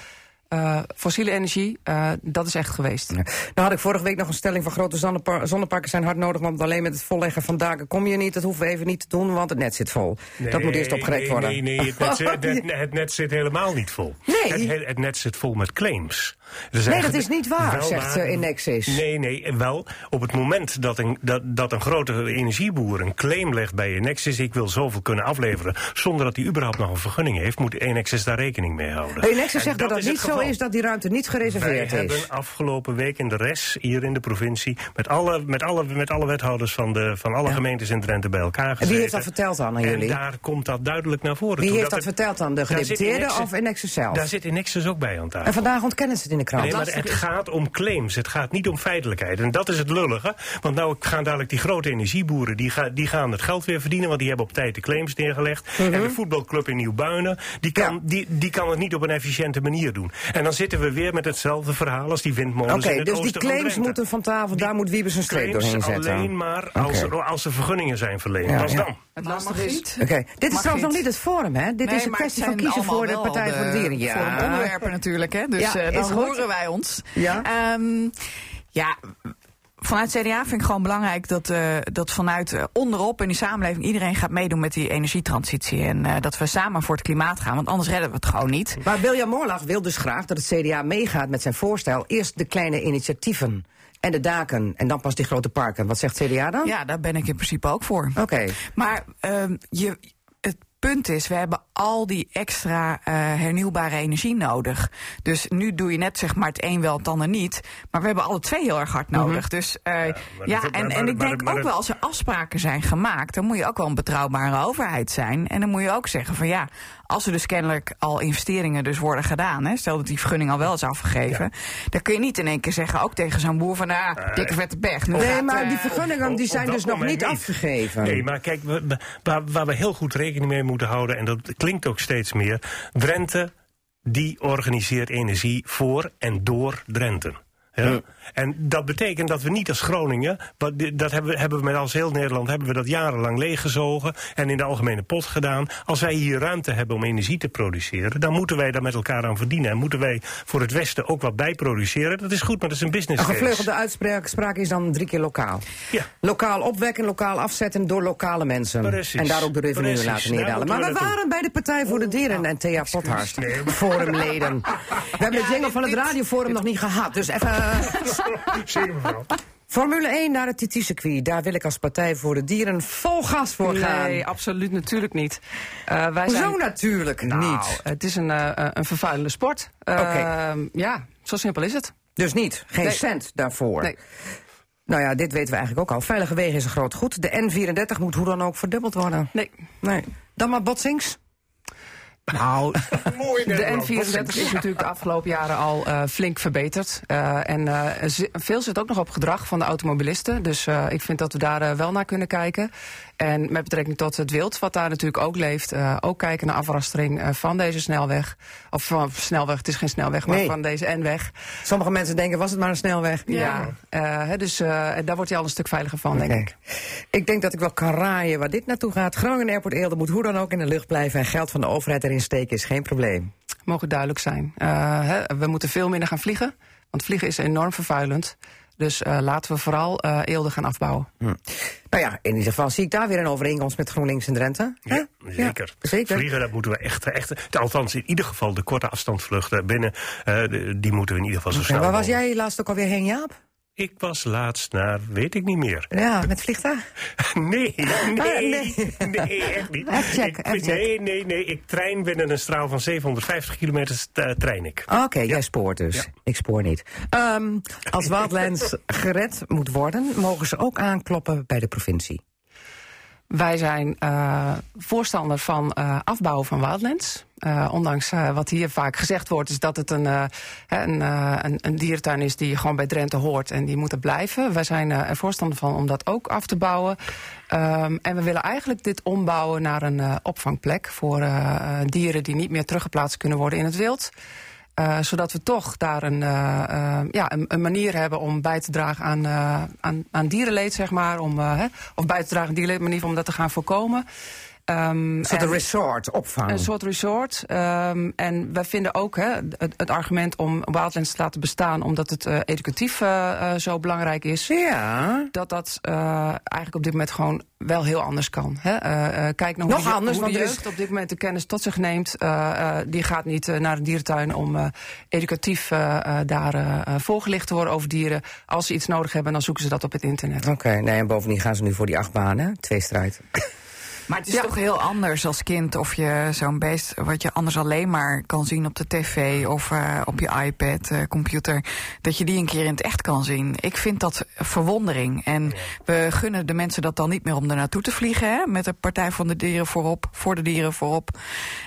uh, fossiele energie, uh, dat is echt geweest. Ja. Nou had ik vorige week nog een stelling van grote zonnepar zonneparken zijn hard nodig... want alleen met het volleggen van daken kom je niet. Dat hoeven we even niet te doen, want het net zit vol. Nee, dat moet eerst opgerekt nee, worden. Nee, nee, het net, zit, het, het net, zit helemaal niet vol. Nee. Het, het net zit vol met claims. Dus nee, dat is niet waar, zegt uh, Inexis. Nee, nee, wel. Op het moment dat een, dat, dat een grote energieboer een claim legt bij Enexis... ik wil zoveel kunnen afleveren zonder dat hij überhaupt nog een vergunning heeft... moet Enexis daar rekening mee houden. Enexis zegt dat, dat het niet zo is dat die ruimte niet gereserveerd Wij is. hebben afgelopen week in de res hier in de provincie... met alle, met alle, met alle wethouders van, de, van alle ja. gemeentes in Drenthe bij elkaar gezeten. En wie heeft dat verteld dan aan jullie? En daar komt dat duidelijk naar voren. Wie toe, heeft dat, dat verteld dan? De gedeputeerde of Enexis zelf? Daar zit Enexis ook bij aan tafel. En vandaag ontkennen ze het in de krant. Nee, maar het gaat om claims. Het gaat niet om feitelijkheid. En dat is het lullige. Want nou gaan dadelijk die grote energieboeren... die, ga, die gaan het geld weer verdienen... want die hebben op tijd de claims neergelegd. Mm -hmm. En de voetbalclub in Nieuwbuinen... Die kan, ja. die, die kan het niet op een efficiënte manier doen. En dan zitten we weer met hetzelfde verhaal... als die windmolens okay, in het dus die claims van moeten van tafel... daar moet Wiebes een streep doorheen zetten. alleen maar als, okay. als er vergunningen zijn verleend. Ja, Pas ja. dan. Het lastige is... Oké, okay. dit is trouwens nog niet het forum, hè? Dit nee, is een kwestie van kiezen voor de Partij voor de Dieren. Ja. Voor onderwerpen natuurlijk, hè? Dus ja, uh, dan horen wij ons. Ja. Um, ja, vanuit CDA vind ik gewoon belangrijk dat, uh, dat vanuit uh, onderop in die samenleving iedereen gaat meedoen met die energietransitie. En uh, dat we samen voor het klimaat gaan, want anders redden we het gewoon niet. Maar William Moorlag wil dus graag dat het CDA meegaat met zijn voorstel. Eerst de kleine initiatieven. En de daken en dan pas die grote parken. Wat zegt CDA dan? Ja, daar ben ik in principe ook voor. Oké. Okay. Maar je, het punt is, we hebben al die extra uh, hernieuwbare energie nodig. Dus nu doe je net zeg maar het een wel, het ander niet. Maar we hebben alle twee heel erg hard nodig. Mm -hmm. Dus uh, ja, ja en, maar, en ik denk maar, ook wel als er afspraken zijn gemaakt... dan moet je ook wel een betrouwbare overheid zijn. En dan moet je ook zeggen van ja, als er dus kennelijk al investeringen dus worden gedaan... Hè, stel dat die vergunning al wel is afgegeven... Ja. dan kun je niet in één keer zeggen, ook tegen zo'n boer van... ah, uh, dikke vette pech. Nee, gaat, maar die vergunningen die zijn dus nog niet, niet afgegeven. Nee, maar kijk, we, waar, waar we heel goed rekening mee moeten houden... en dat klinkt ook steeds meer... Drenthe, die organiseert energie voor en door Drenthe. Ja. Ja. En dat betekent dat we niet als Groningen, dat hebben we, hebben we met als heel Nederland, hebben we dat jarenlang leeggezogen en in de algemene pot gedaan. Als wij hier ruimte hebben om energie te produceren, dan moeten wij daar met elkaar aan verdienen. En moeten wij voor het Westen ook wat bij produceren. Dat is goed, maar dat is een business Een gevleugelde uitspraak is dan drie keer lokaal. Ja. Lokaal opwekken, lokaal afzetten door lokale mensen. Precies. En daar ook de revenue Precies. laten neerdalen. Daar maar we waren bij de Partij voor de Dieren en Thea Pothast. Nee, Forumleden. We hebben de jingle van het radioforum nog niet gehad. Dus even... Zeker mevrouw. Formule 1 naar het TT-circuit. Daar wil ik als Partij voor de Dieren vol gas voor gaan. Nee, absoluut natuurlijk niet. Uh, wij Hoezo zijn... natuurlijk Nou, niet? het is een, uh, een vervuilende sport. Uh, Oké. Ja, zo simpel is het. Dus niet. Geen Nee. cent daarvoor. Nee. Nou ja, dit weten we eigenlijk ook al. Veilige wegen is een groot goed. De N34 moet hoe dan ook verdubbeld worden. Nee. Nee. Dan maar botsings. Nou, de N34 is natuurlijk de afgelopen jaren al uh, flink verbeterd. Uh, en uh, veel zit ook nog op gedrag van de automobilisten. Dus ik vind dat we daar wel naar kunnen kijken. En met betrekking tot het wild, wat daar natuurlijk ook leeft... ook kijken naar afrastering van deze snelweg. Of van snelweg, het is geen snelweg, maar Nee. van deze N-weg. Sommige mensen denken, was het maar een snelweg? Ja, hè, dus daar wordt hij al een stuk veiliger van, denk ik. Ik denk dat ik wel kan raaien waar dit naartoe gaat. Groningen Airport Eelde moet hoe dan ook in de lucht blijven... en geld van de overheid erin steken is geen probleem. Mogen duidelijk zijn. Hè, we moeten veel minder gaan vliegen. Want vliegen is enorm vervuilend. Dus uh, laten we vooral uh, eelde gaan afbouwen. Hm. Nou ja, in ieder geval zie ik daar weer een overeenkomst met GroenLinks en Drenthe. Ja, zeker. Ja, zeker. Vliegen, dat moeten we echt, echt... Althans, in ieder geval de korte afstandsvluchten binnen... Uh, die moeten we in ieder geval zo snel waar was jij laatst ook alweer heen, Jaap? Ik was laatst naar, weet ik niet meer. Ja, met vliegtuig? nee, nee, Ah, nee. nee, echt niet. Checken, Ik- nee, nee, nee. Ik trein binnen een straal van 750 kilometer eh, trein ik. Oké, jij spoort dus. Ik spoor niet. Ehm, als Wildlands gered moet worden, mogen ze ook aankloppen bij de provincie. Wij zijn eh, voorstander van eh, afbouwen van wildlands. Eh, ondanks eh, wat hier vaak gezegd wordt, is dat het een, hè, een, een, dierentuin is die gewoon bij Drenthe hoort en die moet er blijven. Wij zijn er voorstander van om dat ook af te bouwen. Ehm, en we willen eigenlijk dit ombouwen naar een opvangplek voor dieren die niet meer teruggeplaatst kunnen worden in het wild. Zodat we toch daar een, ja, een, een manier hebben om bij te dragen aan, aan, aan dierenleed, zeg maar. Om, of bij te dragen aan dierenleed, geval om dat te gaan voorkomen. Ehm, Een soort en- resort, opvang. een soort resort. Ehm, en wij vinden ook hè, het, het argument om Wildlands te laten bestaan... omdat het eh, educatief eh, eh, zo belangrijk is... Ja. dat dat eigenlijk op dit moment gewoon wel heel anders kan. Hè? Kijk Nog de, anders, hoe de is- jeugd op dit moment de kennis tot zich neemt. Die gaat niet naar een dierentuin om educatief daar voorgelicht te worden over dieren. Als ze iets nodig hebben, dan zoeken ze dat op het internet. Oké, nee, en bovendien gaan ze nu voor die achtbaan, hè? Tweestrijd. Maar het is toch heel anders als kind of je zo'n beest wat je anders alleen maar kan zien op de tv of eh, op je iPad, eh, computer, dat je die een keer in het echt kan zien. Ik vind dat verwondering. En we gunnen de mensen dat dan niet meer om er naartoe te vliegen, hè, met de Partij van de Dieren voorop, voor de dieren voorop.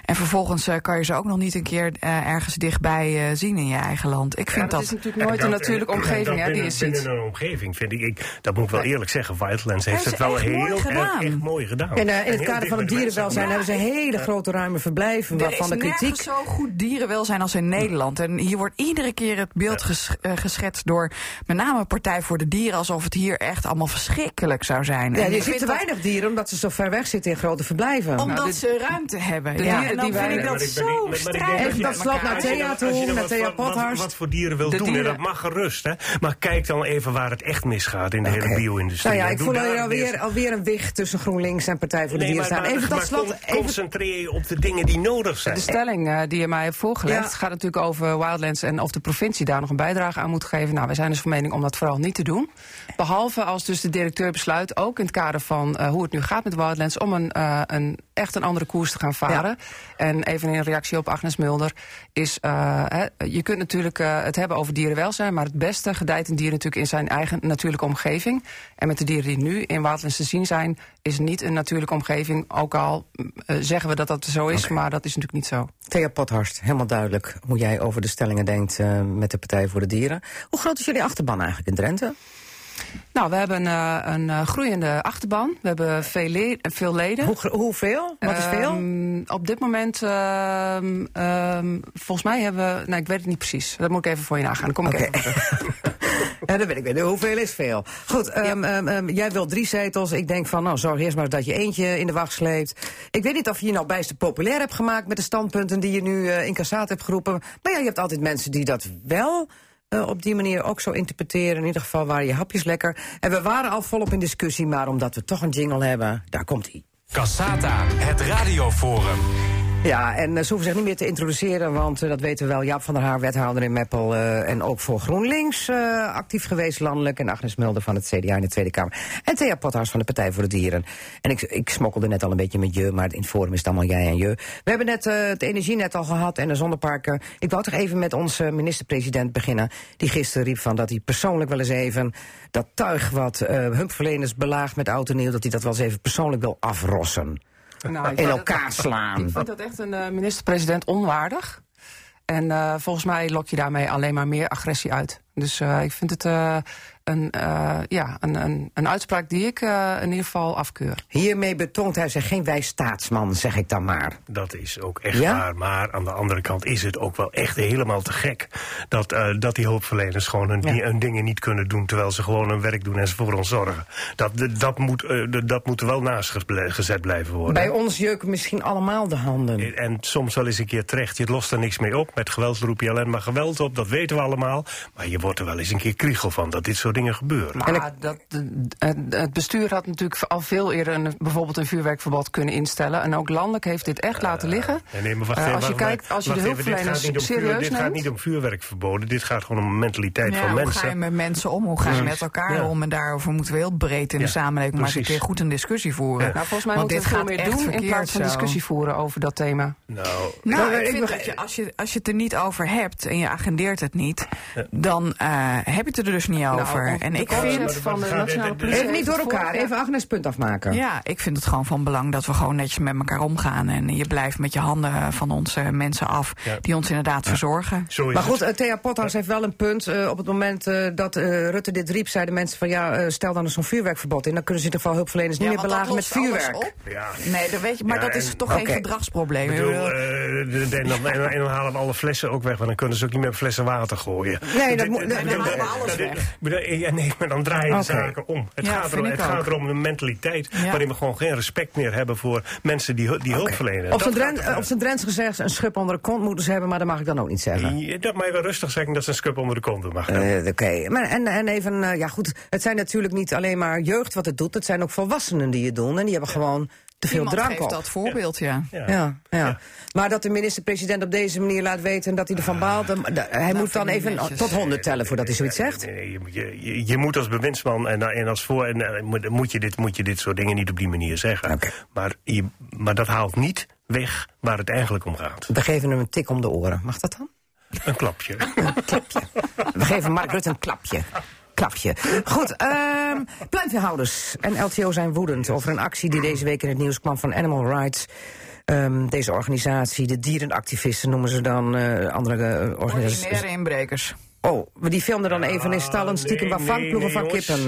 En vervolgens eh, kan je ze ook nog niet een keer eh, ergens dichtbij eh, zien in je eigen land. Ik vind dat dat. is natuurlijk nooit een natuurlijke omgeving dat hè, die je binnen, ziet. binnen een omgeving vind ik, ik, dat moet ik wel eerlijk zeggen, Wildlands heeft het wel heel erg, gedaan. echt mooi gedaan. En in het kader van het dierenwelzijn hebben ze hele grote ruime verblijven... Er waarvan de is kritiek... zo goed dierenwelzijn als in Nederland. En hier wordt iedere keer het beeld ges- eh, geschetst door met name Partij voor de Dieren... alsof het hier echt allemaal verschrikkelijk zou zijn. Ja, En je ik ziet vind te dat weinig dieren omdat ze zo ver weg zitten in grote verblijven. Omdat Nou, dit- ze ruimte hebben. de ja, dieren en dan die vind ik dat zo niet- maar ik denk strijd dat Even je- dat met slot elkaar. naar Thea toe, naar wat- Thea wat- voor dieren wil doen, dat mag gerust. Hè? Maar kijk dan even waar het echt misgaat in de hele bio-industrie. Nou ja, ik voel alweer, weer- alweer een wicht tussen GroenLinks en Partij voor de Nee, maar, Even tot maar slot, concentreer je op de dingen die nodig zijn. De stelling eh, die je mij hebt voorgelegd Ja. gaat natuurlijk over Wildlands en of de provincie daar nog een bijdrage aan moet geven. Nou, wij zijn dus van mening om dat vooral niet te doen. Behalve als dus de directeur besluit, ook in het kader van eh, hoe het nu gaat met Wildlands, om een, eh, een echt een andere koers te gaan varen. En even in reactie op Agnes Mulder is, je kunt natuurlijk het hebben over dierenwelzijn, maar het beste gedijt een dier natuurlijk in zijn eigen natuurlijke omgeving. En met de dieren die nu in Wildlands te zien zijn, is niet een natuurlijke omgeving. Ook al eh, zeggen we dat dat zo is, maar dat is natuurlijk niet zo. Thea Pothorst, helemaal duidelijk hoe jij over de stellingen denkt eh, met de Partij voor de Dieren. Hoe groot is jullie achterban eigenlijk in Drenthe? Nou, we hebben eh, een groeiende achterban. We hebben veel, le- veel leden. Hoe, hoeveel? Wat is veel? Ehm, op dit moment, ehm, ehm, volgens mij hebben we... Nou, ik weet het niet precies. Dat moet ik even voor je nagaan. Dan kom ik even terug. Ja, dat weet ik weer. Hoeveel is veel? Goed, ehm, ehm, ehm, jij wil drie zetels. Ik denk van, nou, zorg eerst maar dat je eentje in de wacht sleept. Ik weet niet of je je nou bijster populair hebt gemaakt met de standpunten die je nu eh, in Cassaat hebt geroepen. Maar ja, je hebt altijd mensen die dat wel eh, op die manier ook zo interpreteren. In ieder geval waren je hapjes lekker. En we waren al volop in discussie, maar omdat we toch een jingle hebben, daar komt hij. Cassata, het radioforum. Ja, en eh, ze hoeven zich niet meer te introduceren, want eh, dat weten we wel. Jaap van der Haar, wethouder in Meppel eh, en ook voor GroenLinks actief geweest landelijk. En Agnes Mulder van het CDA in de Tweede Kamer. En Thea Pothuis van de Partij voor de Dieren. En ik, ik smokkelde net al een beetje met je, maar in het forum is het allemaal jij en je. We hebben net het energienet al gehad en de zonneparken. Ik wou toch even met onze minister-president beginnen. Die gisteren riep van dat hij persoonlijk wel eens even dat tuig wat hulpverleners belaagt met oud dat hij dat wel eens even persoonlijk wil afrossen. Nou, In dat- elkaar slaan. Ik vind dat echt een eh, minister-president onwaardig. En eh, volgens mij lok je daarmee alleen maar meer agressie uit. Dus eh, ik vind het een, eh, ja, een, een, een uitspraak die ik eh, in ieder geval afkeur. Hiermee betoont hij zich geen wijs staatsman, zeg ik dan maar. Dat is ook echt Ja? waar. Maar aan de andere kant is het ook wel echt helemaal te gek. Dat, eh, dat die hulpverleners gewoon hun, Ja. di- hun dingen niet kunnen doen. Terwijl ze gewoon hun werk doen en ze voor ons zorgen. Dat, dat, moet, eh, dat moet er wel naast ge- gezet blijven worden. Bij ons jeuken misschien allemaal de handen. En soms wel eens een keer terecht. Je lost er niks mee op. Met geweld roep je alleen maar geweld op. Dat weten we allemaal. Maar je wordt wordt er wel eens een keer kriegel van dat dit soort dingen gebeuren. Maar dat, het, het bestuur had natuurlijk al veel eerder een, bijvoorbeeld een vuurwerkverbod kunnen instellen. En ook landelijk heeft dit echt laten liggen. Nee, maar wacht Eh, even, als je wacht- kijkt, als je wacht de even, dit gaat hulpverleners niet om vuur- serieus Dit gaat niet om vuurwerkverboden, dit gaat gewoon om mentaliteit Ja, van hoe mensen. ga je met mensen om? Hoe ga je met elkaar Ja. om? En daarover moeten we heel breed in Ja, de samenleving maar eens een keer goed een discussie voeren. Ja. Nou, volgens mij Want moeten we dit veel gaat meer echt doen in plaats van zo. discussie voeren over dat thema. Nou, Nou, Nou, ik ik vind dat je, als, je, als je het er niet over hebt en je agendeert het niet, dan eh, heb je het er dus niet over. En ik vind, van de nationale politie Even niet door elkaar, even Agnes punt afmaken. ja, ik vind het gewoon van belang dat we gewoon netjes met elkaar omgaan. En je blijft met je handen van onze mensen af, die ons inderdaad verzorgen. Maar goed, eh, Thea Pothuis heeft wel een punt. Eh, op het moment eh, dat eh, Rutte dit riep, zeiden mensen van ja, stel dan eens zo'n vuurwerkverbod in. Dan kunnen ze in ieder geval hulpverleners niet meer belagen met vuurwerk. Nee, dat weet je, maar dat is toch geen gedragsprobleem. En, dan, en, dan- en dan halen we alle flessen ook weg, want dan kunnen ze ook niet meer flessen water gooien. Nee, dat moet- Ja, nee, maar dan draaien de Oké. zaken om. Het, Ja, gaat, erom, het ook. gaat erom een mentaliteit Ja. waarin we gewoon geen respect meer hebben voor mensen die, die hulp verlenen. Op zijn op Drents gezegd, een schub onder de kont moeten ze hebben, maar dat mag ik dan ook niet zeggen. Dat mag je wel rustig zeggen dat ze een scup onder de kont mag hebben. Eh, Oké, maar en, en even, eh, ja goed, het zijn natuurlijk niet alleen maar jeugd wat het doet, het zijn ook volwassenen die het doen en die hebben gewoon te veel iemand drank geeft op. dat voorbeeld, ja. Ja. Ja, ja. Maar dat de minister-president op deze manier laat weten dat hij ervan baalt, dan- da- hij moet dan even netjes. tot honderd tellen voordat hij zoiets zegt. Je, je, je- moet als bewindsman en, en als voor en, eh, moet, moet, je dit, moet je dit soort dingen niet op die manier zeggen. Oké. Maar, je, maar dat haalt niet weg waar het eigenlijk om gaat. We geven hem een tik om de oren. Mag dat dan? Een klapje. We geven Mark Rutte een klapje. Klapje. Goed, pluimveehouders en LTO zijn woedend over een actie die deze week in het nieuws kwam van Animal Rights. Ehm, deze organisatie, de dierenactivisten noemen ze dan, eh, andere eh, organisaties. Ordinaire inbrekers. Oh, maar die filmden dan even in stallen stiekem waar vangploegen van kippen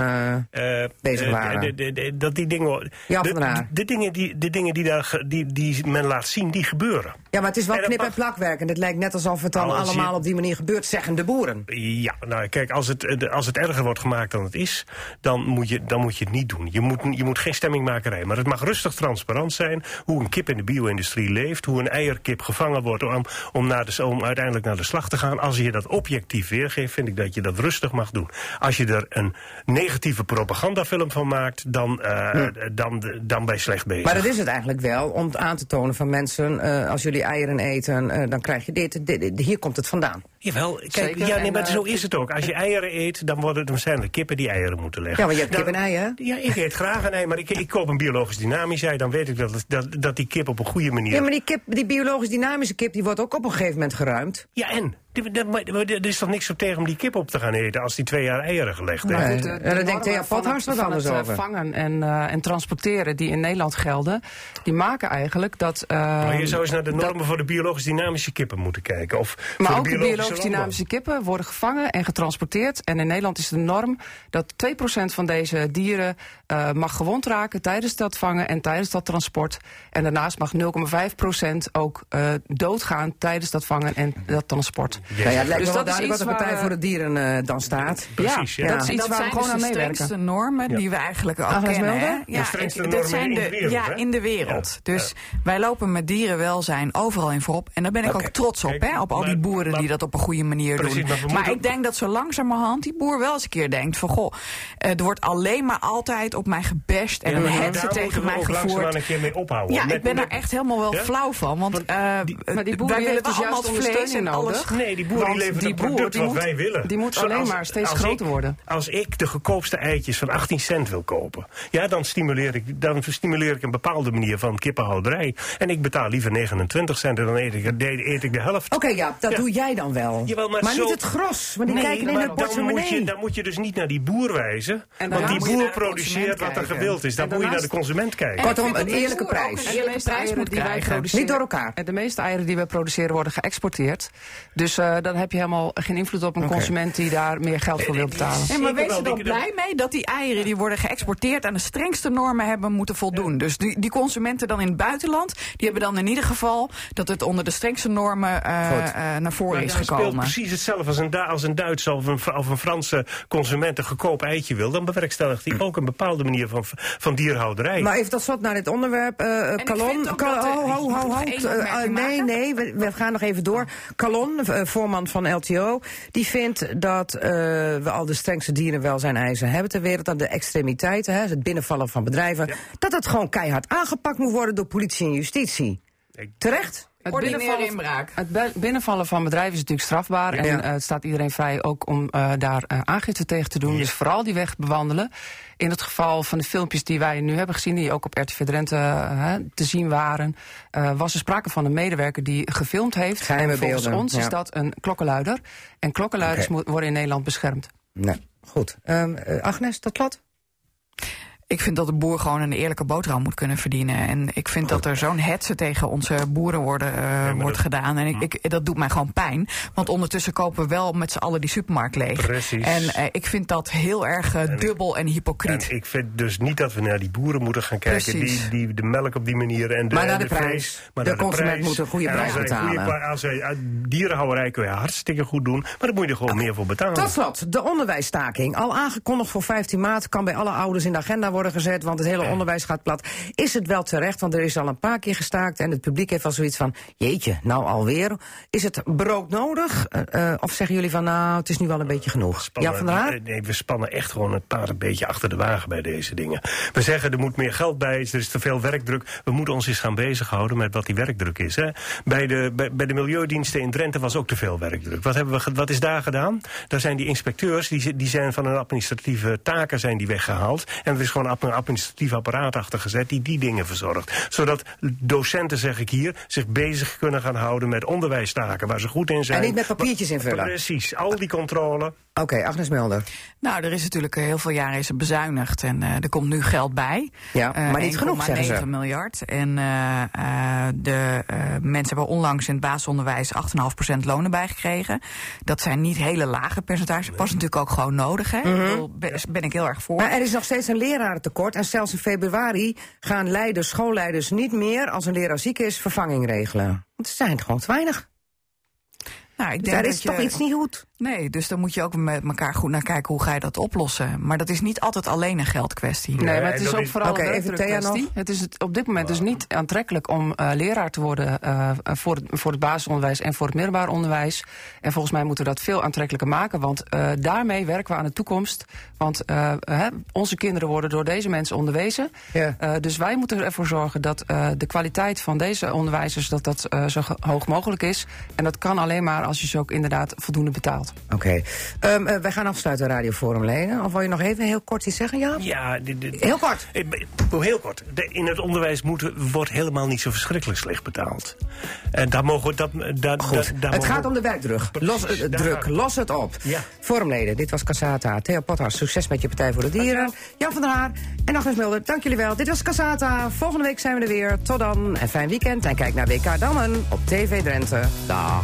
bezig waren. dat die dingen, Ja, de, de dingen, die, de dingen die, daar, die, die men laat zien, die gebeuren. Ja, maar het is wel knip- en plakwerk. En het lijkt net alsof het dan allemaal op die manier gebeurt, zeggen de boeren. Ja, nou kijk, als het, eh, als het erger wordt gemaakt dan het is, dan moet je, dan moet je het niet doen. Je moet, je moet geen stemmingmakerij, maar het mag rustig transparant zijn hoe een kip in de bio-industrie leeft, hoe een eierkip gevangen wordt om, om, naar de, om uiteindelijk naar de slag te gaan. Als je dat objectief weergeeft, vind ik dat je dat rustig mag doen. Als je er een negatieve propagandafilm van maakt, dan, eh, dan, dan ben je slecht bezig. Maar dat is het eigenlijk wel, om aan te tonen van mensen... eh, als jullie eieren eten, eh, dan krijg je dit, dit, dit. Hier komt het vandaan. Jawel, kijk, Zeker, ja, nee, maar eh, zo is het ook. Als je eieren eet, dan, worden, dan zijn er kippen die eieren moeten leggen. Ja, maar je hebt Dan- kip en ei, hè? Ja, ik eet graag een ei, maar ik, ik koop een biologisch dynamisch ei. Dan weet ik dat, dat, dat die kip op een goede manier... Ja, maar die, kip, die biologisch dynamische kip, die wordt ook op een gegeven moment geruimd. Ja, en? Er is toch niks op tegen om die kip op te gaan eten... als die twee jaar eieren gelegd heeft? Nee. De- Ja, de daar denkt normen Thea van Pothorst het- wat anders het, eh, over. vangen en, eh, en transporteren die in Nederland gelden, die maken eigenlijk dat... eh, Maar je zou eens naar de dat- normen voor de biologisch dynamische kippen moeten kijken. Of voor Maar de ook de biologische biologisch landbouw. dynamische kippen worden gevangen en getransporteerd. En in Nederland is de norm dat 2% van deze dieren eh, mag gewond raken tijdens dat vangen en tijdens dat transport. En daarnaast mag 0,5% ook eh, doodgaan tijdens dat vangen en dat transport. Nou ja, het lijkt Dus wel dat is duidelijk wat iets de Partij waar, voor de Dieren eh, dan staat. Precies, ja. ja, dat is iets dat waar we zijn gewoon dus aan de strengste normen die we eigenlijk Agnes kennen. Hè? De strengste dat normen zijn in de de, wereld, ja, in de wereld. Ja, Dus wij lopen met dierenwelzijn overal in voorop. En daar ben ik ook trots op, Kijk, hè? op al die boeren die dat op een goede manier Precies, doen. maar ik denk dat zo langzamerhand die boer wel eens een keer denkt van... goh, eh, er wordt alleen maar altijd op mij gebashed en Ja, een hetze tegen mij gevoerd. een keer mee ophouden. Ja, Met- ik ben daar echt helemaal wel Ja? flauw van. Want Want eh, die- maar die boer wij die willen dus allemaal juist het vlees en ondersteuning alles. nodig. Nee, die boer die levert boer, product die wat moet- wij willen. die moet alleen maar steeds groter ik- worden. Als ik de goedkoopste eitjes van 18 cent wil kopen... Ja, dan stimuleer ik, dan stimuleer ik een bepaalde manier van kippenhouderij. En ik betaal liever 29 cent en dan eet ik, de- eet ik de helft. Oké, ja, dat Ja. doe jij dan wel. Jawel, maar zo- niet het gros, want die Nee, kijken in de dan moet, je, dan moet je dus niet naar die boer wijzen. En want die boer produceert wat er gewild is. Dan moet je naar de consument kijken. Kortom, een eerlijke prijs. een eerlijke prijs moet die wij krijgen. produceren- Niet door elkaar. En de meeste eieren die wij produceren worden geëxporteerd. Dus eh, dan heb je helemaal geen invloed op een consument die daar meer geld voor wil betalen. Maar wees er dan blij mee dat die eieren die worden geëxporteerd aan de strengste normen hebben moeten voldoen. Dus die, die consumenten dan in het buitenland, die hebben dan in ieder geval dat het onder de strengste normen eh, eh, naar voren Maar is gekomen. Precies hetzelfde als een, als een Duitse of een, of een Franse consument een goedkoop eitje wil. Dan bewerkstelligt hij ook een bepaalde manier van, van dierhouderij. Maar even tot slot naar dit onderwerp. eh ik Calon. dat, eh, ho, ho, ho, Eh, nee, nee, we, we gaan nog even door. Calon, voorman van LTO, die vindt dat eh, we al de strengste dierenwelzijn eisen hebben ter wereld. Dat de extremiteiten, hè, het binnenvallen van bedrijven, dat het gewoon keihard aangepakt moet worden door politie en justitie. Ik- Terecht? Het binnenvallen, inbraak. het binnenvallen van bedrijven is natuurlijk strafbaar. En eh, het staat iedereen vrij ook om eh, daar eh, aangifte tegen te doen. Ja. Dus vooral die weg bewandelen. In het geval van de filmpjes die wij nu hebben gezien, die ook op RTV Drenthe te zien waren, eh, was er sprake van een medewerker die gefilmd heeft. Geheime en volgens beelden, ons ja. is dat een klokkenluider. En klokkenluiders moet- worden in Nederland beschermd. Nee, goed. Ehm, eh, Agnes, tot slot? Ik vind dat de boer gewoon een eerlijke boterham moet kunnen verdienen. En ik vind dat er zo'n hetze tegen onze boeren worden, eh, wordt gedaan. En ik, ik, dat doet mij gewoon pijn. Want ondertussen kopen we wel met z'n allen die supermarkt leeg. Precies. En eh, ik vind dat heel erg eh, dubbel en hypocriet. En ik vind dus niet dat we naar die boeren moeten gaan kijken. Precies. Die, die de melk op die manier en de, Maar naar en de prijs. vlees. Maar De naar consument prijs. moet een goede prijs goede betalen. Als wij dierenhouderij kun je hartstikke goed doen. Maar dan moet je er gewoon meer voor betalen. Tot slot, de onderwijsstaking. Al aangekondigd voor 15 maart kan bij alle ouders in de agenda worden gezet, want het hele onderwijs gaat plat. Is het wel terecht, want er is al een paar keer gestaakt en het publiek heeft al zoiets van, jeetje, nou alweer. Is het broodnodig? Eh, eh, of zeggen jullie van, nou, het is nu wel een beetje genoeg? Spannen- Ja, van der Haar? Nee, we spannen echt gewoon het paard een beetje achter de wagen bij deze dingen. We zeggen er moet meer geld bij, er is te veel werkdruk. We moeten ons eens gaan bezighouden met wat die werkdruk is. Hè. Bij, de, bij, bij de milieudiensten in Drenthe was ook te veel werkdruk. Wat, hebben we, wat is daar gedaan? Daar zijn die inspecteurs, die, die zijn van hun administratieve taken zijn die weggehaald. En er is gewoon een administratief apparaat achter gezet die die dingen verzorgt. Zodat docenten, zeg ik hier, zich bezig kunnen gaan houden met onderwijstaken waar ze goed in zijn. En niet met papiertjes invullen. Precies, al die controle. Oké, Agnes Mulder. Nou, er is natuurlijk eh, heel veel jaren is er bezuinigd en eh, er komt nu geld bij. Ja, Eh, maar niet genoeg, zeggen ze. 1,9 miljard. En eh, eh, de eh, mensen hebben onlangs in het basisonderwijs 8,5% lonen bijgekregen. Dat zijn niet hele lage percentages. Was natuurlijk ook gewoon nodig. Hè? Ik bedoel, ben, ben ik heel erg voor. Mhm. Maar er is nog steeds een lerarentekort en zelfs in februari gaan leiders, schoolleiders niet meer als een leraar ziek is vervanging regelen. Want er zijn gewoon te weinig. nou, ik denk daar dat is je, toch iets niet goed. Nee, dus dan moet je ook met elkaar goed naar kijken hoe ga je dat oplossen. Maar dat is niet altijd alleen een geldkwestie. Nee, maar het is ook vooral Oké, een nog. Het is het op dit moment dus niet aantrekkelijk om eh, leraar te worden eh, voor, het, voor het basisonderwijs en voor het middelbaar onderwijs. En volgens mij moeten we dat veel aantrekkelijker maken, want eh, daarmee werken we aan de toekomst. Want eh, hè, onze kinderen worden door deze mensen onderwezen. Ja. Eh, dus wij moeten ervoor zorgen dat eh, de kwaliteit van deze onderwijzers dat dat, zo hoog mogelijk is. En dat kan alleen maar als je ze ook inderdaad voldoende betaalt. Oké. Ehm, eh, wij gaan afsluiten, Radioforum leden. Of wil je nog even heel kort iets zeggen, Jaap? Ja, Heel kort. Ik ben- Heel kort. De- in het onderwijs moet, wordt helemaal niet zo verschrikkelijk slecht betaald. En daar mogen we... Dat, Goed. daar- daar het gaat we- om de werkdruk. Los, eh, druk. Los het op. Ja. Forumleden, dit was Casata. Theo Pothas, succes met je Partij voor de Dieren. Jan van der Haar en Agnes Mulder, dank jullie wel. Dit was Casata. Volgende week zijn we er weer. Tot dan en fijn weekend. En kijk naar WK Dammen op TV Drenthe. Dag.